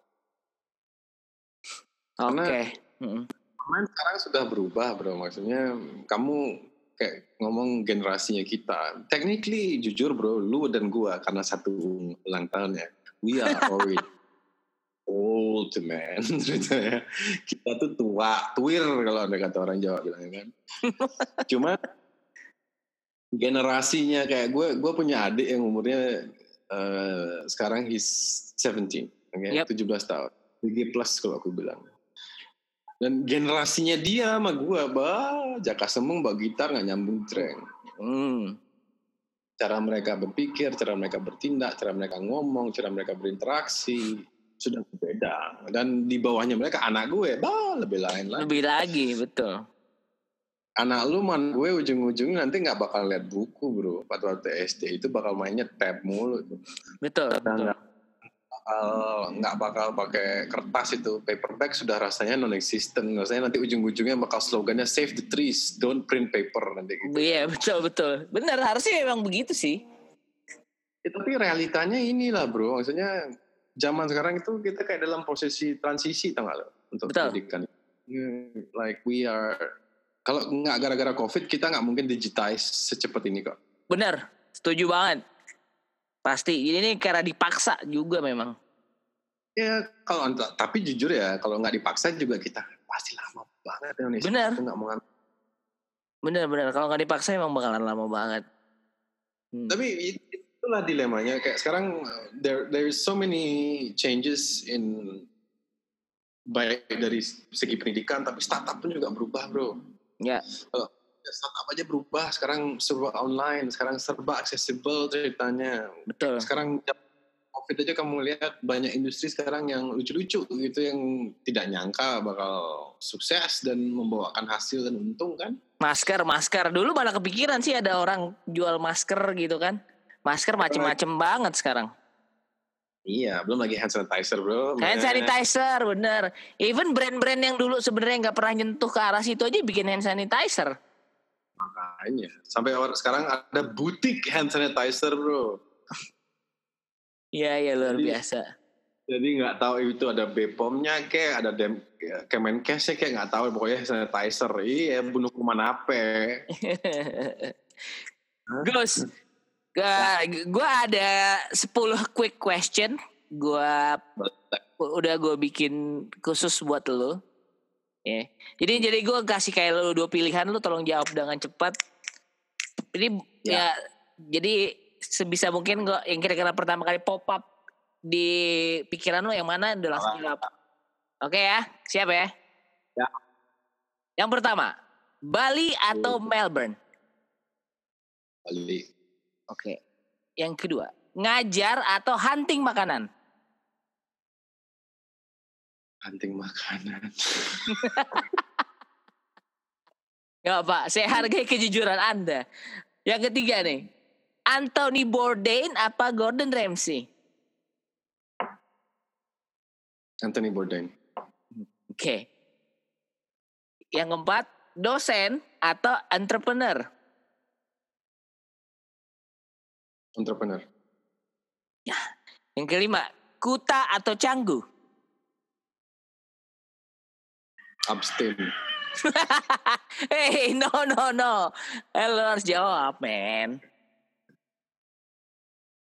Oke. karena- Mm-mm. Main sekarang sudah berubah bro. Maksudnya kamu kayak ngomong generasinya kita. Technically jujur bro, lu dan gua karena satu ulang tahun ya. We are already old man. Kita tuh tua, tuir kalau ada kata orang Jawa bilang kan. Cuma generasinya kayak gue, gue punya adik yang umurnya uh, sekarang he's 17, okay? Yep. 17 tahun. 3 plus kalau aku bilang. Dan generasinya dia sama gue, bah, jaka semung, bawa gitar nggak nyambung treng. Hmm. Cara mereka berpikir, cara mereka bertindak, cara mereka ngomong, cara mereka berinteraksi sudah berbeda. Dan di bawahnya mereka anak gue, bah, lebih lain lagi. Lebih lagi, betul. Anak lu man gue ujung-ujungnya nanti nggak bakal lihat buku bro. Pada waktu SD itu bakal mainnya tab mulu. Betul. Betul. Bakal nggak bakal pakai kertas itu paperback sudah rasanya non existent rasanya nanti ujung-ujungnya bakal slogannya save the trees don't print paper nanti gitu. Iya, betul betul. Benar, harusnya memang begitu sih. Ya, tapi realitanya inilah bro maksudnya zaman sekarang itu kita kayak dalam posisi transisi tau gak lo untuk Betul. pendidikan Hmm, like we are kalau nggak gara-gara covid kita nggak mungkin digitize secepat ini kok Benar, setuju banget. Pasti. Ini karena dipaksa juga memang. Ya kalau tapi jujur ya kalau nggak dipaksa juga kita pasti lama banget Indonesia. Benar. Itu nggak mau ngambil. Benar-benar. Kalau nggak dipaksa emang bakalan lama banget. Hmm. Tapi it- itulah dilemanya kayak sekarang uh, there there is so many changes in baik dari segi pendidikan tapi startup pun juga berubah bro. Ya. Kalau startup aja berubah sekarang serba online sekarang serba accessible ceritanya. Betul. Sekarang COVID aja kamu lihat banyak industri sekarang yang lucu-lucu gitu yang tidak nyangka bakal sukses dan membawakan hasil dan untung kan. Masker, masker. Dulu malah kepikiran sih ada orang jual masker gitu kan. Masker macem-macem banget sekarang. Iya, belum lagi hand sanitizer bro. Hand sanitizer, bener. Even brand-brand yang dulu sebenarnya nggak pernah nyentuh ke arah situ aja bikin hand sanitizer. Makanya. Sampai sekarang ada butik hand sanitizer bro. Iya, iya luar Jadi- biasa. Jadi nggak tahu itu ada BPOM-nya kayak ada dem Kemenkesnya kayak nggak tahu pokoknya hand sanitizer. Iya, bunuh kuman apa? Gus, gue ada 10 quick question. Gue udah gue bikin khusus buat lo. Ya. Jadi jadi gue kasih kayak lo dua pilihan lo tolong jawab dengan cepat. Ini ya. jadi sebisa mungkin gue yang kira-kira pertama kali pop up di pikiran lo yang mana udah langsung jawab. Oke ya, siap ya? Ya. Yang pertama, Bali atau Melbourne? Bali. Oke. Yang kedua, ngajar atau hunting makanan? Hunting makanan. Ya Pak, saya hargai kejujuran Anda. Yang ketiga nih, Anthony Bourdain apa Gordon Ramsay? Anthony Bourdain. Oke. Yang keempat, dosen atau entrepreneur? Entrepreneur. Yang kelima, kuta atau canggu? Abstain. hey, no, no, no. Eh, lo harus jawab, men.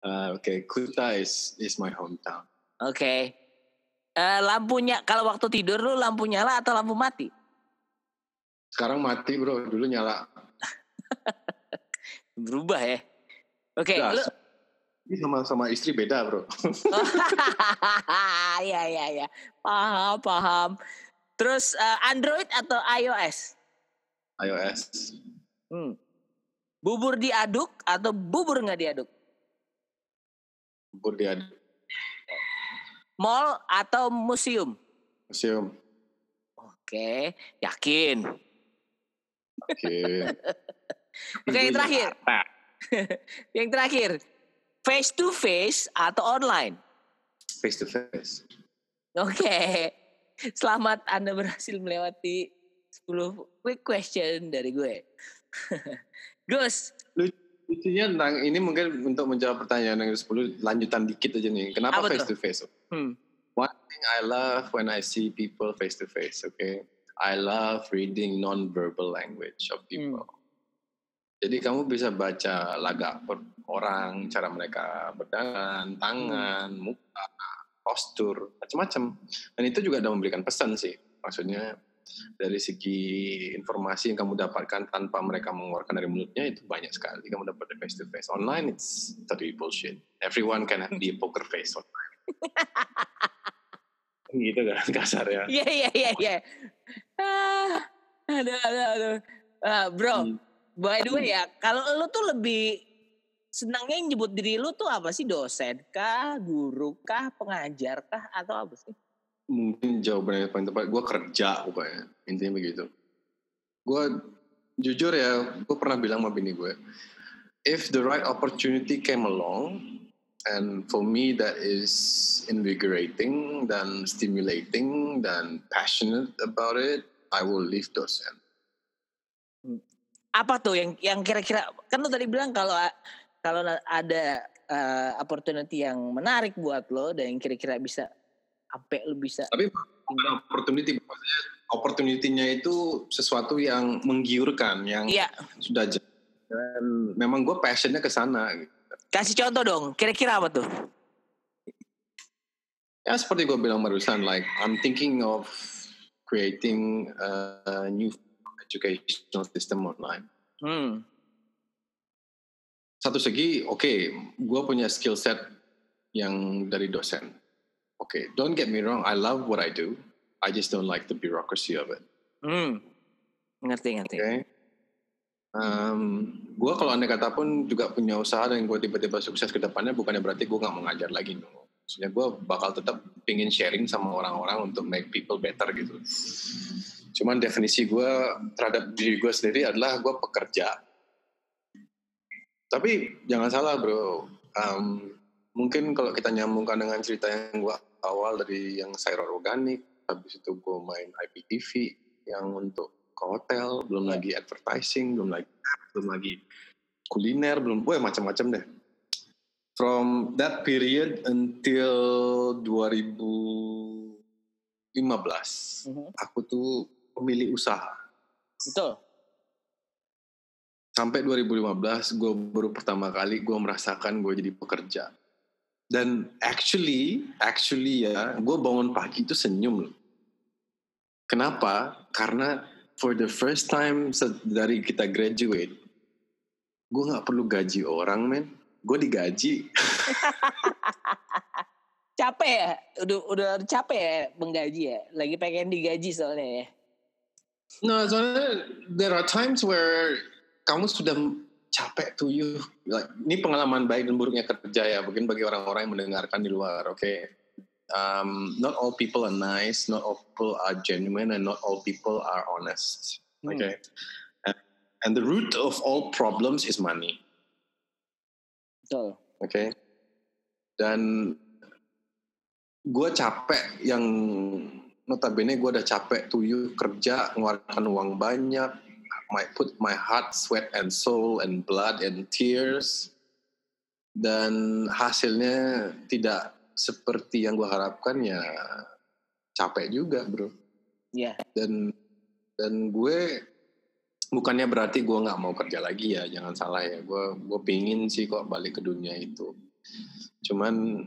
Uh, Oke, Kuta is is my hometown. Oke. Eh, lampunya, kalau waktu tidur lu lampu nyala atau lampu mati? Sekarang mati bro, dulu nyala. Berubah ya. Oke, Nah, lu Ini sama sama istri beda bro. Iya iya iya. Paham paham. Terus eh, Android atau iOS? iOS. Hmm. Bubur diaduk atau bubur nggak diaduk? Bubur di Mall atau museum? museum. Oke, yakin. Oke. Oke, yang terakhir. Yang terakhir, face to face atau online? Face to face. Oke. Selamat Anda berhasil melewati 10 quick question dari gue. Gus, Lucunya tentang ini mungkin untuk menjawab pertanyaan yang 10 lanjutan dikit aja nih. Kenapa Apa face tuh? to face? hmm, One thing I love when I see people face to face, okay? I love reading non-verbal language of people. Hmm. Jadi kamu bisa baca lagak orang, cara mereka berdandan, tangan, hmm. muka, postur, macam-macam. Dan itu juga ada memberikan pesan sih. Maksudnya dari segi informasi yang kamu dapatkan tanpa mereka mengeluarkan dari mulutnya itu banyak sekali kamu dapat face to face online it's totally bullshit everyone can have the poker face online gitu kan kasar ya iya iya iya iya ada ada ada uh, bro hmm. by the way ya kalau lu tuh lebih senangnya nyebut diri lu tuh apa sih? Dosen kah? Guru kah? Pengajar kah? Atau apa sih? Mungkin jawabannya yang paling tepat gue kerja pokoknya intinya begitu. Gue jujur ya gue pernah bilang sama bini gue if the right opportunity came along and for me that is invigorating dan stimulating dan passionate about it I will leave dosen. Apa tuh yang yang kira-kira kan lo tadi bilang kalau kalau ada uh, opportunity yang menarik buat lo dan yang kira-kira bisa sampai lu bisa tapi opportunity maksudnya opportunity-nya itu sesuatu yang menggiurkan yang iya. sudah dan memang gue passionnya ke sana gitu. kasih contoh dong kira-kira apa tuh ya seperti gue bilang barusan like I'm thinking of creating a new educational system online hmm. Satu segi oke okay, gue punya skill set yang dari dosen okay, don't get me wrong, I love what I do. I just don't like the bureaucracy of it. Hmm. Ngerti, ngerti. Okay. Um, gue kalau anda kata pun juga punya usaha dan gue tiba-tiba sukses ke depannya bukannya berarti gue nggak mengajar lagi no. Maksudnya gue bakal tetap pingin sharing sama orang-orang untuk make people better gitu. Cuman definisi gue terhadap diri gue sendiri adalah gue pekerja. Tapi jangan salah bro, um, mungkin kalau kita nyambungkan dengan cerita yang gue awal dari yang sayur organik habis itu gue main IPTV yang untuk ke hotel belum lagi advertising belum lagi belum lagi kuliner belum gue macam-macam deh. From that period until 2015 mm-hmm. aku tuh pemilik usaha. Betul sampai 2015 gue baru pertama kali gue merasakan gue jadi pekerja dan actually, actually ya, gue bangun pagi itu senyum loh. Kenapa? Karena for the first time dari kita graduate, gue nggak perlu gaji orang, men. Gue digaji. capek ya? Udah udah capek ya menggaji ya? Lagi pengen digaji soalnya ya? No, soalnya there are times where kamu sudah capek tuh you like, ini pengalaman baik dan buruknya kerja ya mungkin bagi orang-orang yang mendengarkan di luar oke okay? um, not all people are nice not all people are genuine and not all people are honest hmm. okay and, and the root of all problems is money betul oke okay? dan gue capek yang notabene gue udah capek tuh you kerja ngeluarkan uang banyak my put my heart, sweat and soul and blood and tears dan hasilnya tidak seperti yang gue harapkan ya capek juga bro. Iya. Yeah. Dan dan gue bukannya berarti gue nggak mau kerja lagi ya jangan salah ya gue gue pingin sih kok balik ke dunia itu cuman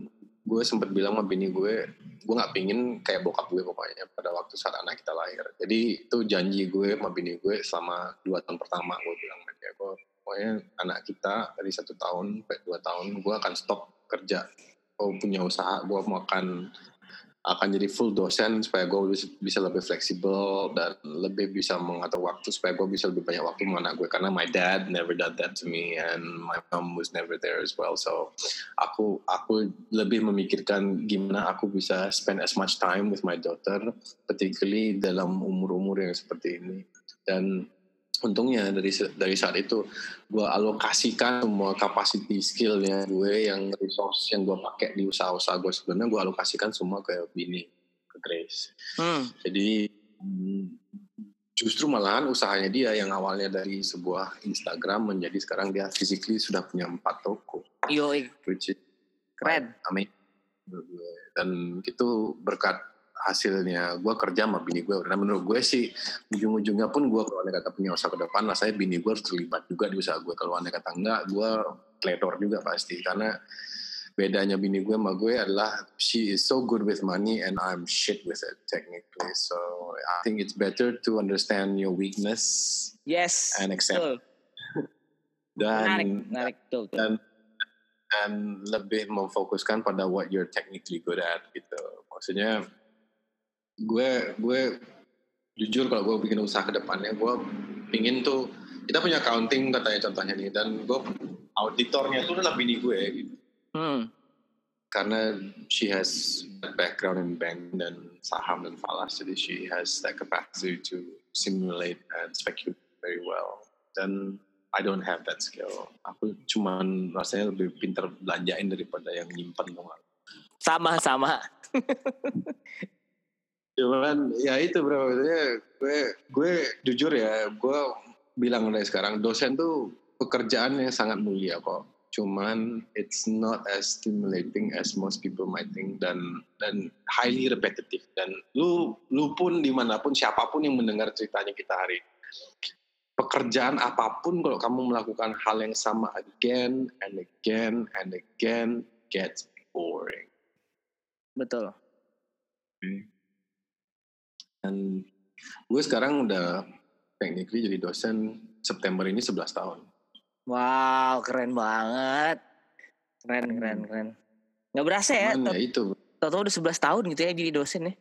gue sempat bilang sama bini gue gue nggak pingin kayak bokap gue pokoknya pada waktu saat anak kita lahir. Jadi itu janji gue sama bini gue selama dua tahun pertama gue bilang ya gue pokoknya anak kita dari satu tahun sampai dua tahun gue akan stop kerja. Gue punya usaha gue mau akan akan jadi full dosen supaya gue bisa lebih fleksibel dan lebih bisa mengatur waktu supaya gue bisa lebih banyak waktu sama anak gue karena my dad never done that to me and my mom was never there as well. So aku aku lebih memikirkan gimana aku bisa spend as much time with my daughter particularly dalam umur-umur yang seperti ini. Dan untungnya dari dari saat itu gue alokasikan semua capacity skillnya gue yang resource yang gue pakai di usaha-usaha gue sebenarnya gue alokasikan semua ke bini ke Grace. Hmm. jadi mm, justru malahan usahanya dia yang awalnya dari sebuah Instagram menjadi sekarang dia physically sudah punya empat toko. Yo which is keren. amin dan itu berkat hasilnya. Gue kerja sama bini gue karena menurut gue sih ujung-ujungnya pun gue kalau anda kata punya usaha ke depan lah saya bini gue harus terlibat juga di usaha gue kalau anda kata enggak gue kletor juga pasti. Karena bedanya bini gue sama gue adalah she is so good with money and I'm shit with it technically. So I think it's better to understand your weakness yes and accept betul. dan menarik menarik. Betul, betul. dan dan lebih memfokuskan pada what you're technically good at gitu. Maksudnya gue gue jujur kalau gue bikin usaha ke depannya gue pingin tuh kita punya accounting katanya contohnya nih dan gue auditornya itu adalah bini gue. Gitu Hmm. karena she has background in bank dan saham dan falas jadi she has that capacity to simulate and speculate very well. Dan I don't have that skill. Aku cuman rasanya lebih pintar belanjain daripada yang nyimpen dong sama sama cuman ya itu bro. Maksudnya gue gue jujur ya gue bilang dari sekarang dosen tuh pekerjaan yang sangat mulia kok. Cuman it's not as stimulating as most people might think dan dan highly repetitive. Dan lu lu pun di mana pun siapa pun yang mendengar ceritanya kita hari ini, pekerjaan apa pun kalau kamu melakukan hal yang sama again and again and again gets boring. Betul dan gue sekarang udah technically jadi dosen September ini 11 tahun. Wow keren banget. Keren keren keren. Nggak berasa ya Cuman ya itu. tau udah 11 tahun gitu ya jadi dosen ya?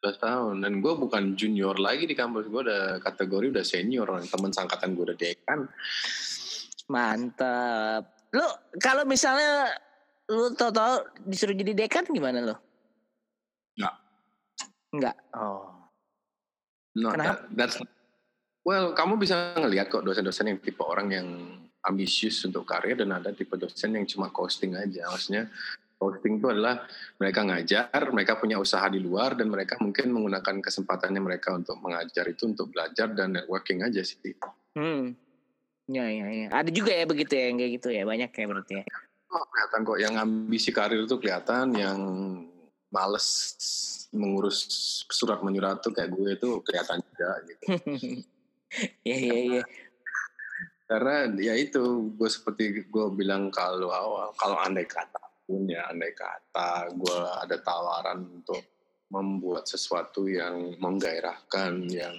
11 tahun. Dan gue bukan junior lagi di kampus. Gue udah kategori udah senior. Teman sangkatan gue udah dekan. Mantap. Lu kalau misalnya lu tau-tau disuruh jadi dekan gimana lo Nggak. Enggak. Oh. no, Kenapa? that- that's well kamu bisa ngelihat kok dosen-dosen yang tipe orang yang ambisius untuk karir dan ada tipe dosen yang cuma coasting aja maksudnya coasting itu adalah mereka ngajar mereka punya usaha di luar dan mereka mungkin menggunakan kesempatannya mereka untuk mengajar itu untuk belajar dan networking aja sih Hmm. Ya, ya, ya. Ada juga ya begitu ya, yang kayak gitu ya. Banyak ya berarti ya. Oh, kelihatan kok yang ambisi karir itu kelihatan yang males mengurus surat menyurat tuh kayak gue itu kelihatan juga gitu. Iya, iya, iya. Karena ya itu gue seperti gue bilang kalau awal kalau andai kata pun ya andai kata gue ada tawaran untuk membuat sesuatu yang menggairahkan yang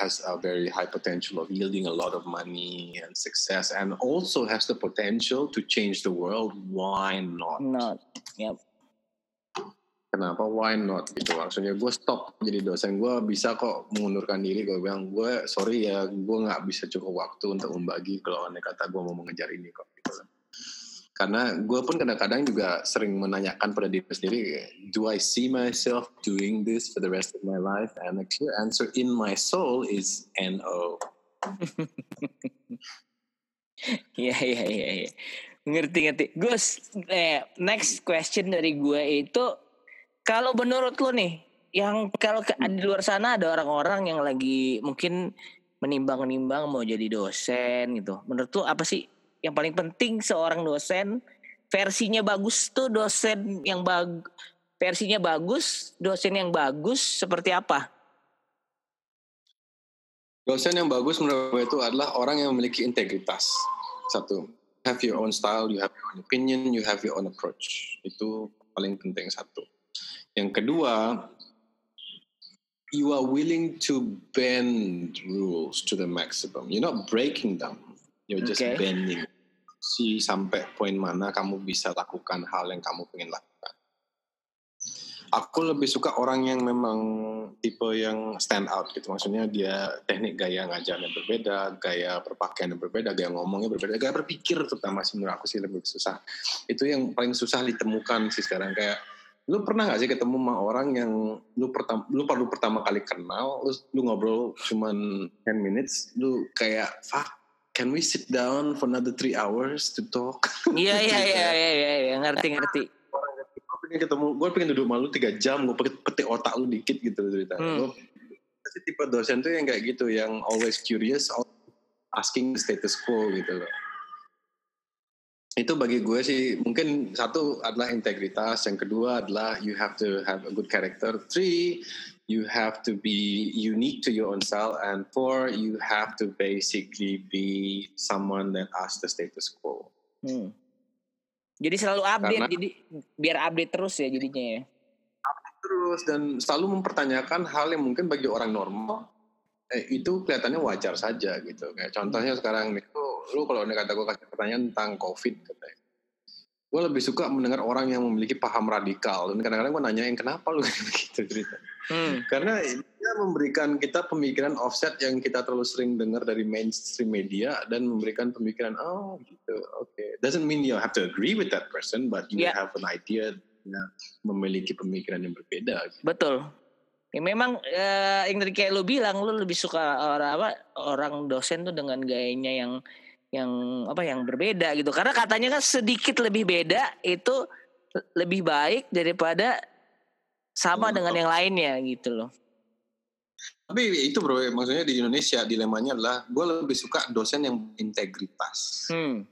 has a very high potential of yielding a lot of money and success and also has the potential to change the world why not Not. Yep. Kenapa why not gitu maksudnya gue stop jadi dosen gue bisa kok mengundurkan diri gue bilang gue sorry ya gue nggak bisa cukup waktu untuk membagi kalau aneh kata gue mau mengejar ini kok gitu loh. karena gue pun kadang-kadang juga sering menanyakan pada diri sendiri do I see myself doing this for the rest of my life and the answer in my soul is no Iya, iya, iya, iya. Ngerti, ngerti. Gus, eh, next question dari gue itu, kalau menurut lo nih, yang kalau di luar sana ada orang-orang yang lagi mungkin menimbang-nimbang mau jadi dosen gitu. Menurut lo apa sih yang paling penting seorang dosen versinya bagus tuh dosen yang bag versinya bagus, dosen yang bagus seperti apa? dosen yang bagus menurut gue itu adalah orang yang memiliki integritas satu have your own style you have your own opinion you have your own approach itu paling penting satu yang kedua you are willing to bend rules to the maximum. You're not breaking them. You're just Okay. bending. Si sampai poin mana kamu bisa lakukan hal yang kamu pengen lakukan. Aku lebih suka orang yang memang tipe yang stand out gitu. Maksudnya dia teknik gaya ngajarnya berbeda gaya berpakaian yang berbeda gaya ngomongnya berbeda gaya berpikir terutama sih menurut aku sih lebih susah. Itu yang paling susah ditemukan sih sekarang. Kayak lu pernah gak sih ketemu sama orang yang lu pertama lu baru pertama kali kenal lu, lu ngobrol cuman 10 minutes lu kayak fuck can we sit down for another three hours to talk Iya, iya, iya, ya. iya, iya, iya, ngerti, ngerti. gue pengen ketemu gue pengen duduk malu tiga jam gue pengen petik otak lu dikit gitu cerita Hmm. gue pasti tipe dosen tuh yang kayak gitu yang always curious always asking the status quo gitu loh itu bagi gue sih mungkin satu adalah integritas, yang kedua adalah you have to have a good character, three you have to be unique to your own self, and four you have to basically be someone that asks the status quo. Hmm. Jadi selalu update, Karena, jadi biar update terus ya jadinya ya. Update terus dan selalu mempertanyakan hal yang mungkin bagi orang normal eh, itu kelihatannya wajar saja gitu. Kayak contohnya sekarang nih, lu kalau kata gue kasih pertanyaan tentang covid katanya gue lebih suka mendengar orang yang memiliki paham radikal dan kadang-kadang gue nanyain kenapa lu begitu cerita hmm. karena dia memberikan kita pemikiran offset yang kita terlalu sering dengar dari mainstream media dan memberikan pemikiran oh gitu oke okay. doesn't mean you have to agree with that person but you yeah. have an idea ya, memiliki pemikiran yang berbeda gitu. betul Ya memang eh, yang tadi kayak lu bilang lu lebih suka orang apa orang dosen tuh dengan gayanya yang yang apa yang berbeda gitu karena katanya kan sedikit lebih beda itu lebih baik daripada sama dengan yang lainnya gitu loh. Tapi itu bro, maksudnya di Indonesia dilemanya adalah gue lebih suka dosen yang integritas. Hmm.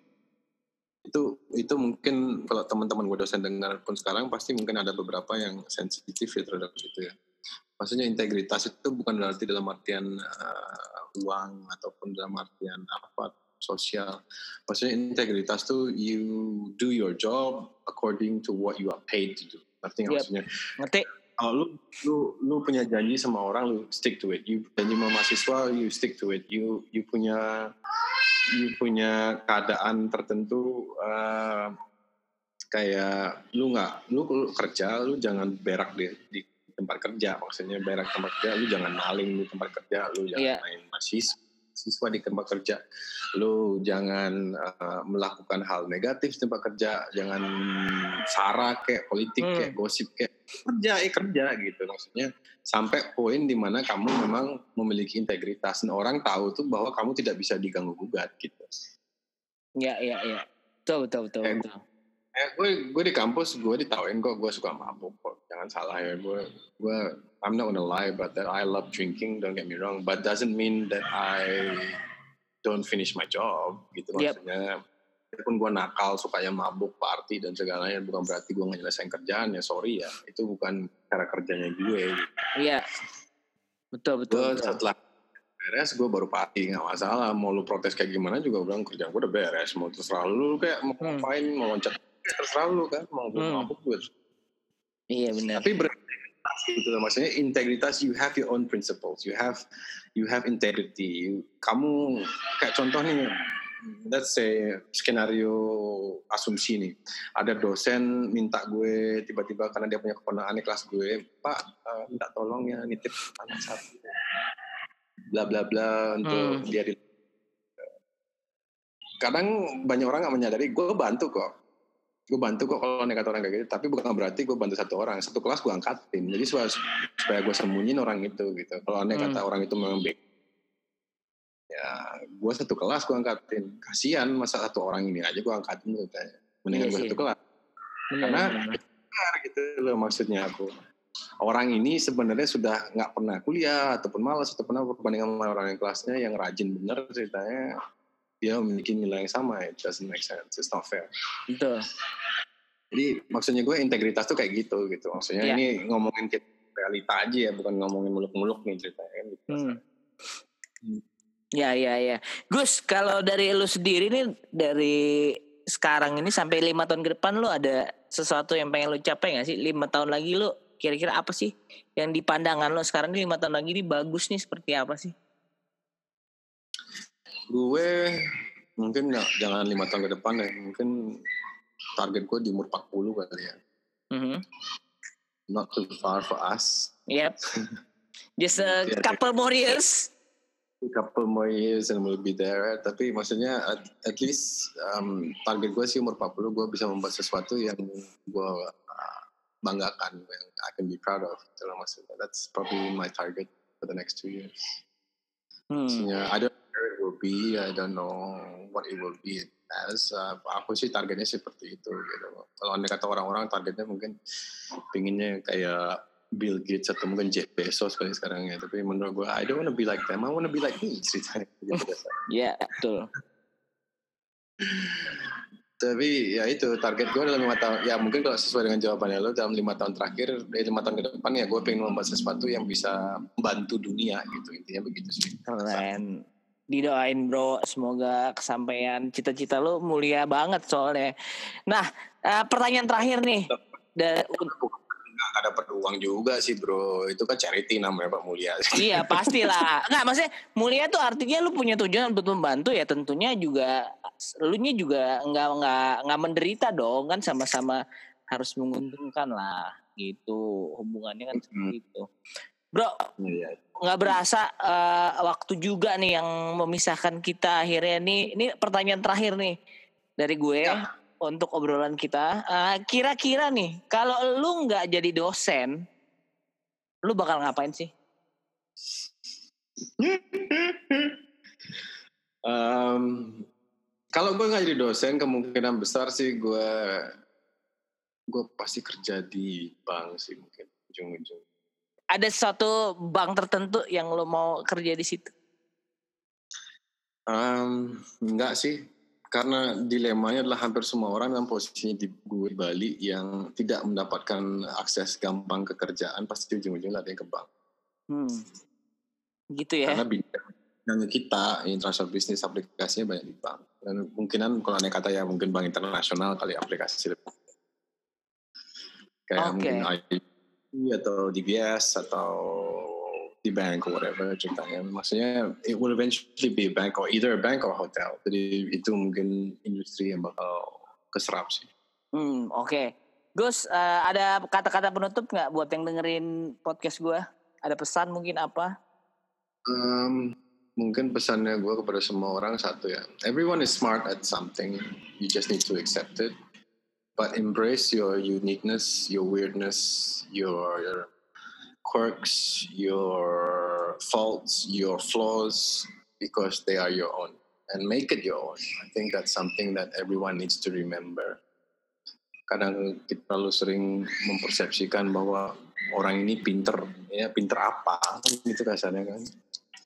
Itu itu mungkin kalau teman-teman gue dosen dengar pun sekarang pasti mungkin ada beberapa yang sensitif ya terhadap itu ya. Maksudnya integritas itu bukan berarti dalam artian uh, uang ataupun dalam artian apa sosial. Maksudnya integritas tuh you do your job according to what you are paid to do. Ngerti yep. maksudnya? Ngerti. Kalau lu, lu lu punya janji sama orang lu stick to it. You janji sama mahasiswa you stick to it. You you punya you punya keadaan tertentu uh, kayak lu nggak lu, lu kerja lu jangan berak di, di tempat kerja maksudnya berak tempat kerja lu jangan maling di tempat kerja lu jangan yeah. main mahasiswa siswa di tempat kerja. Lu jangan uh, melakukan hal negatif di tempat kerja, jangan sara kayak politik hmm. kayak gosip kayak kerja eh kerja gitu maksudnya sampai poin di mana kamu memang memiliki integritas dan orang tahu tuh bahwa kamu tidak bisa diganggu gugat gitu. Ya ya ya. Betul betul betul. Kayak, betul. Eh, gue gue di kampus gue ditawain kok gue suka mabuk kok jangan salah ya gue gue I'm not gonna lie about that. I love drinking, don't get me wrong, but doesn't mean that I don't finish my job gitu yep. maksudnya. Walaupun gue nakal, sukanya mabuk, party dan segalanya, bukan berarti gue nggak nyelesain kerjaan ya. Sorry ya, itu bukan cara kerjanya gue. Iya, betul betul. Gue setelah beres, gue baru party nggak masalah. Mau lu protes kayak gimana juga bilang kerjaan gue udah beres. Mau terserah lu, kayak mau hmm. ngapain, mau loncat, terserah lu kan. Mau hmm. mabuk gue. Iya benar. Tapi ber gitu maksudnya integritas you have your own principles. You have you have integrity. Kamu kayak contoh nih let's say skenario asumsi nih. Ada dosen minta gue tiba-tiba karena dia punya keponakan di kelas gue pak uh, minta tolong ya nitip anak satu bla bla bla untuk hmm. dia di kadang banyak orang nggak menyadari gue bantu kok gue bantu kok kalau nekat orang kayak gitu. Tapi bukan berarti gue bantu satu orang. Satu kelas gue angkatin. Jadi supaya, supaya gue sembunyiin orang itu gitu. Kalau aneh kata hmm. orang itu memang baik ya gue satu kelas gue angkatin. Kasihan masa satu orang ini aja gue angkatin gitu mendingan iya gue satu kelas. Benar, karena benar. gitu loh maksudnya aku. Orang ini sebenarnya sudah nggak pernah kuliah ataupun malas ataupun apa perbandingan sama orang yang kelasnya yang rajin bener ceritanya dia memiliki nilai yang sama it doesn't make sense it's not fair Betul. jadi maksudnya gue integritas tuh kayak gitu gitu maksudnya yeah. ini ngomongin realita aja ya bukan ngomongin muluk-muluk nih ceritanya gitu. Hmm. Ya ya ya. Gus, kalau dari lu sendiri nih dari sekarang ini sampai lima tahun ke depan lu ada sesuatu yang pengen lu capai gak sih? Lima tahun lagi lu kira-kira apa sih yang di pandangan lo sekarang ini lima tahun lagi ini bagus nih seperti apa sih? Gue mungkin nggak jangan lima tahun ke depan deh. Mungkin target gue di umur 40 kali ya. Mm-hmm. Not too far for us. Yep. Just a yeah, couple more years. A couple more years and we'll be there. Tapi maksudnya at, at least um, target gue sih umur 40 gue bisa membuat sesuatu yang gue uh, banggakan, yang I can be proud of. Itulah maksudnya. That's probably my target for the next two years. Hmm. Maksudnya, I don't will be. I don't know what it will be as. Uh, aku sih targetnya seperti itu gitu. Kalau anda kata orang-orang targetnya mungkin pinginnya kayak Bill Gates atau mungkin Jeff Bezos kali sekarang ya. Tapi menurut gue, I don't want to be like them. I want to be like me ceritanya. Iya, betul. tapi ya itu target gue dalam lima tahun ya mungkin kalau sesuai dengan jawabannya lo dalam lima tahun terakhir dari lima tahun ke depan ya gue pengen membuat sesuatu yang bisa membantu dunia gitu intinya begitu sih keren didoain bro. Semoga kesampaian cita-cita lo mulia banget soalnya. Nah uh, pertanyaan terakhir nih. Da, nggak dapat uang juga sih bro. Itu kan charity namanya pak mulia. Iya pastilah. Nggak maksudnya mulia tuh artinya lu punya tujuan untuk membantu ya. Tentunya juga lu nya juga nggak nggak nggak menderita dong. Kan sama-sama harus menguntungkan lah gitu. Hubungannya kan seperti itu bro iya. nggak berasa uh, waktu juga nih yang memisahkan kita akhirnya nih ini pertanyaan terakhir nih dari gue ya. untuk obrolan kita uh, kira-kira nih kalau lu nggak jadi dosen lu bakal ngapain sih um, kalau gue nggak jadi dosen, kemungkinan besar sih gue gue pasti kerja di bank sih mungkin ujung-ujung. Ada satu bank tertentu yang lo mau kerja di situ? Um, enggak sih, karena dilemanya adalah hampir semua orang dalam posisinya di gue Bali yang tidak mendapatkan akses gampang ke kerjaan pasti ujung-ujungnya ada yang ke bank. Hmm. Gitu ya? Karena bidang kita, international business aplikasinya banyak di bank dan kemungkinan kalau aneh kata ya mungkin bank internasional kali aplikasi kayak okay. mungkin atau DBS atau di bank or whatever ceritanya. Maksudnya it will eventually be a bank or either a bank or hotel. Jadi itu mungkin industri yang bakal keserap sih. Hmm oke. Okay. Gus uh, ada kata-kata penutup nggak buat yang dengerin podcast gue ada pesan mungkin apa? Um, mungkin pesannya gue kepada semua orang satu ya. Everyone is smart at something. You just need to accept it but embrace your uniqueness your weirdness your, quirks your faults your flaws because they are your own. And make it your own. I think that's something that everyone needs to remember. Kadang kita terlalu sering mempersepsikan bahwa orang ini pinter ya pinter apa gitu kasarnya kan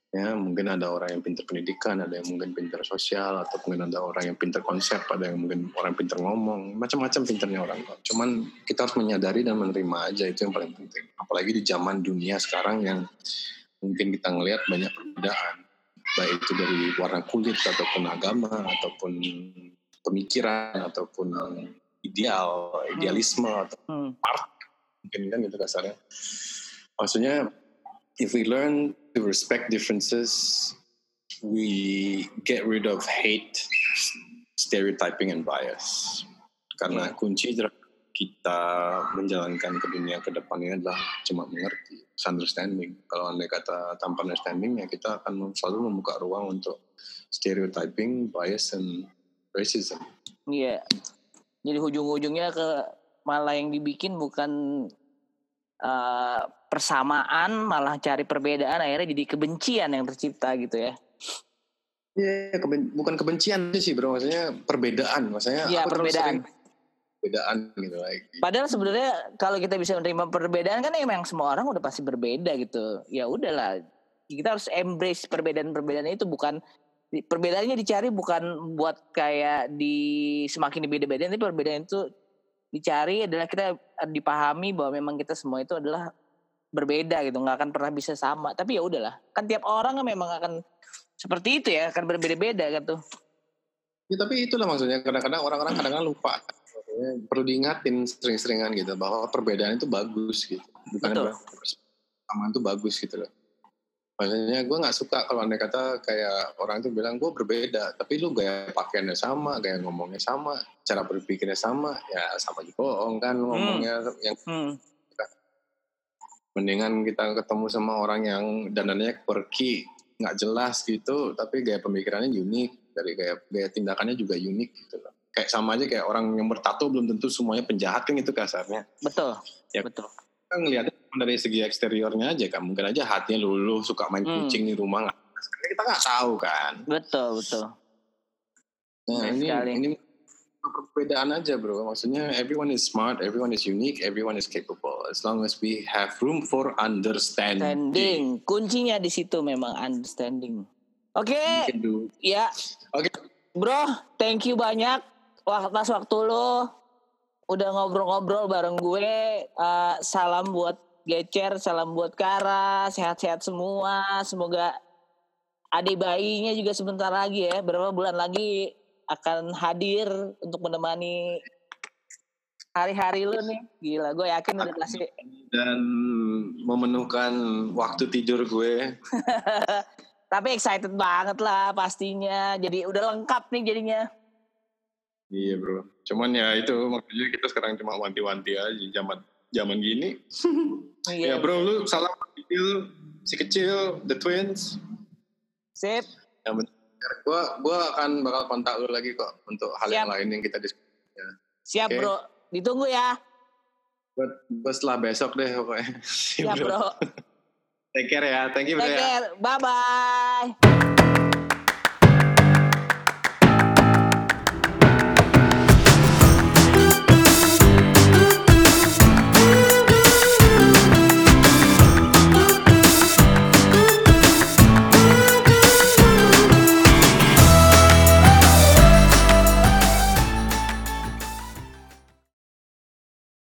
ya mungkin ada orang yang pintar pendidikan ada yang mungkin pintar sosial atau mungkin ada orang yang pintar konsep ada yang mungkin orang pintar ngomong. Macam-macam pintarnya orang cuman kita harus menyadari dan menerima aja itu yang paling penting. Apalagi di zaman dunia sekarang yang mungkin kita ngelihat banyak perbedaan. Baik itu dari warna kulit ataupun agama ataupun pemikiran ataupun ideal idealisme hmm. atau hmm. art. Mungkin kan gitu kasarnya. Maksudnya if we learn to respect differences, we get rid of hate, stereotyping, and bias. Karena kunci kita menjalankan ke dunia ke depan ini adalah cuma mengerti, understanding. Kalau anda kata tanpa understanding, ya kita akan selalu membuka ruang untuk stereotyping, bias, and racism. Iya. Yeah. Jadi ujung-ujungnya ke malah yang dibikin bukan uh, persamaan malah cari perbedaan akhirnya jadi kebencian yang tercipta gitu ya. Iya, yeah, keben bukan kebencian sih bro, maksudnya perbedaan, maksudnya Iya, perbedaan. Perbedaan gitu like. Padahal sebenarnya kalau kita bisa menerima perbedaan kan emang semua orang udah pasti berbeda gitu. Ya udahlah, kita harus embrace perbedaan-perbedaan itu bukan perbedaannya dicari bukan buat kayak di semakin dibeda-bedain tapi perbedaan itu dicari adalah kita dipahami bahwa memang kita semua itu adalah berbeda gitu nggak akan pernah bisa sama. Tapi ya udahlah kan tiap orang kan memang akan seperti itu ya akan berbeda-beda gitu. Ya tapi itulah maksudnya kadang-kadang orang-orang kadang-kadang lupa. Perlu diingatin sering-seringan gitu bahwa perbedaan itu bagus gitu. Bukan sama itu bagus gitu loh. Maksudnya gue nggak suka kalau anda kata kayak orang itu bilang gue berbeda. Tapi lu gaya pakaiannya sama gaya ngomongnya sama cara berpikirnya sama ya sama juga bohong kan hmm. ngomongnya. Hmm. yang hmm mendingan kita ketemu sama orang yang dananya quirky nggak jelas gitu tapi gaya pemikirannya unik dari gaya gaya tindakannya juga unik gitu loh. Kayak sama aja kayak orang yang bertato belum tentu semuanya penjahat kan itu kasarnya. Betul ya. betul. Kan ngeliatnya dari segi eksteriornya aja kan mungkin aja hatinya lulu suka main hmm. kucing di rumah nggak kita nggak tahu kan. Betul betul. Nah ini sekali. ini perbedaan aja bro. Maksudnya everyone is smart, everyone is unique, everyone is capable. As long as we have room for understanding. Understanding. Kuncinya di situ memang understanding. Oke. Okay. Ya. Oke. Okay. Bro, thank you banyak wah, pas waktu lo udah ngobrol-ngobrol bareng gue. Uh, salam buat Gecer, salam buat Kara, sehat-sehat semua. Semoga adik bayinya juga sebentar lagi ya, berapa bulan lagi akan hadir untuk menemani hari-hari lu nih. Gila, gue yakin udah kasih. Dan memenuhkan waktu tidur gue. Tapi excited banget lah pastinya. Jadi udah lengkap nih jadinya. Iya bro. Cuman ya itu makanya kita sekarang cuma wanti-wanti aja zaman zaman gini. iya. Ya bro, lu salam kecil, si kecil, the twins. Sip. Ya, gua gua akan bakal kontak lu lagi kok untuk hal Siap. yang lain yang kita diskusi. Ya. Siap okay. bro. Ditunggu ya. Buat, setelah besok deh pokoknya. Siap bro. Take care ya. Thank you bro Take ya. care. Bye-bye.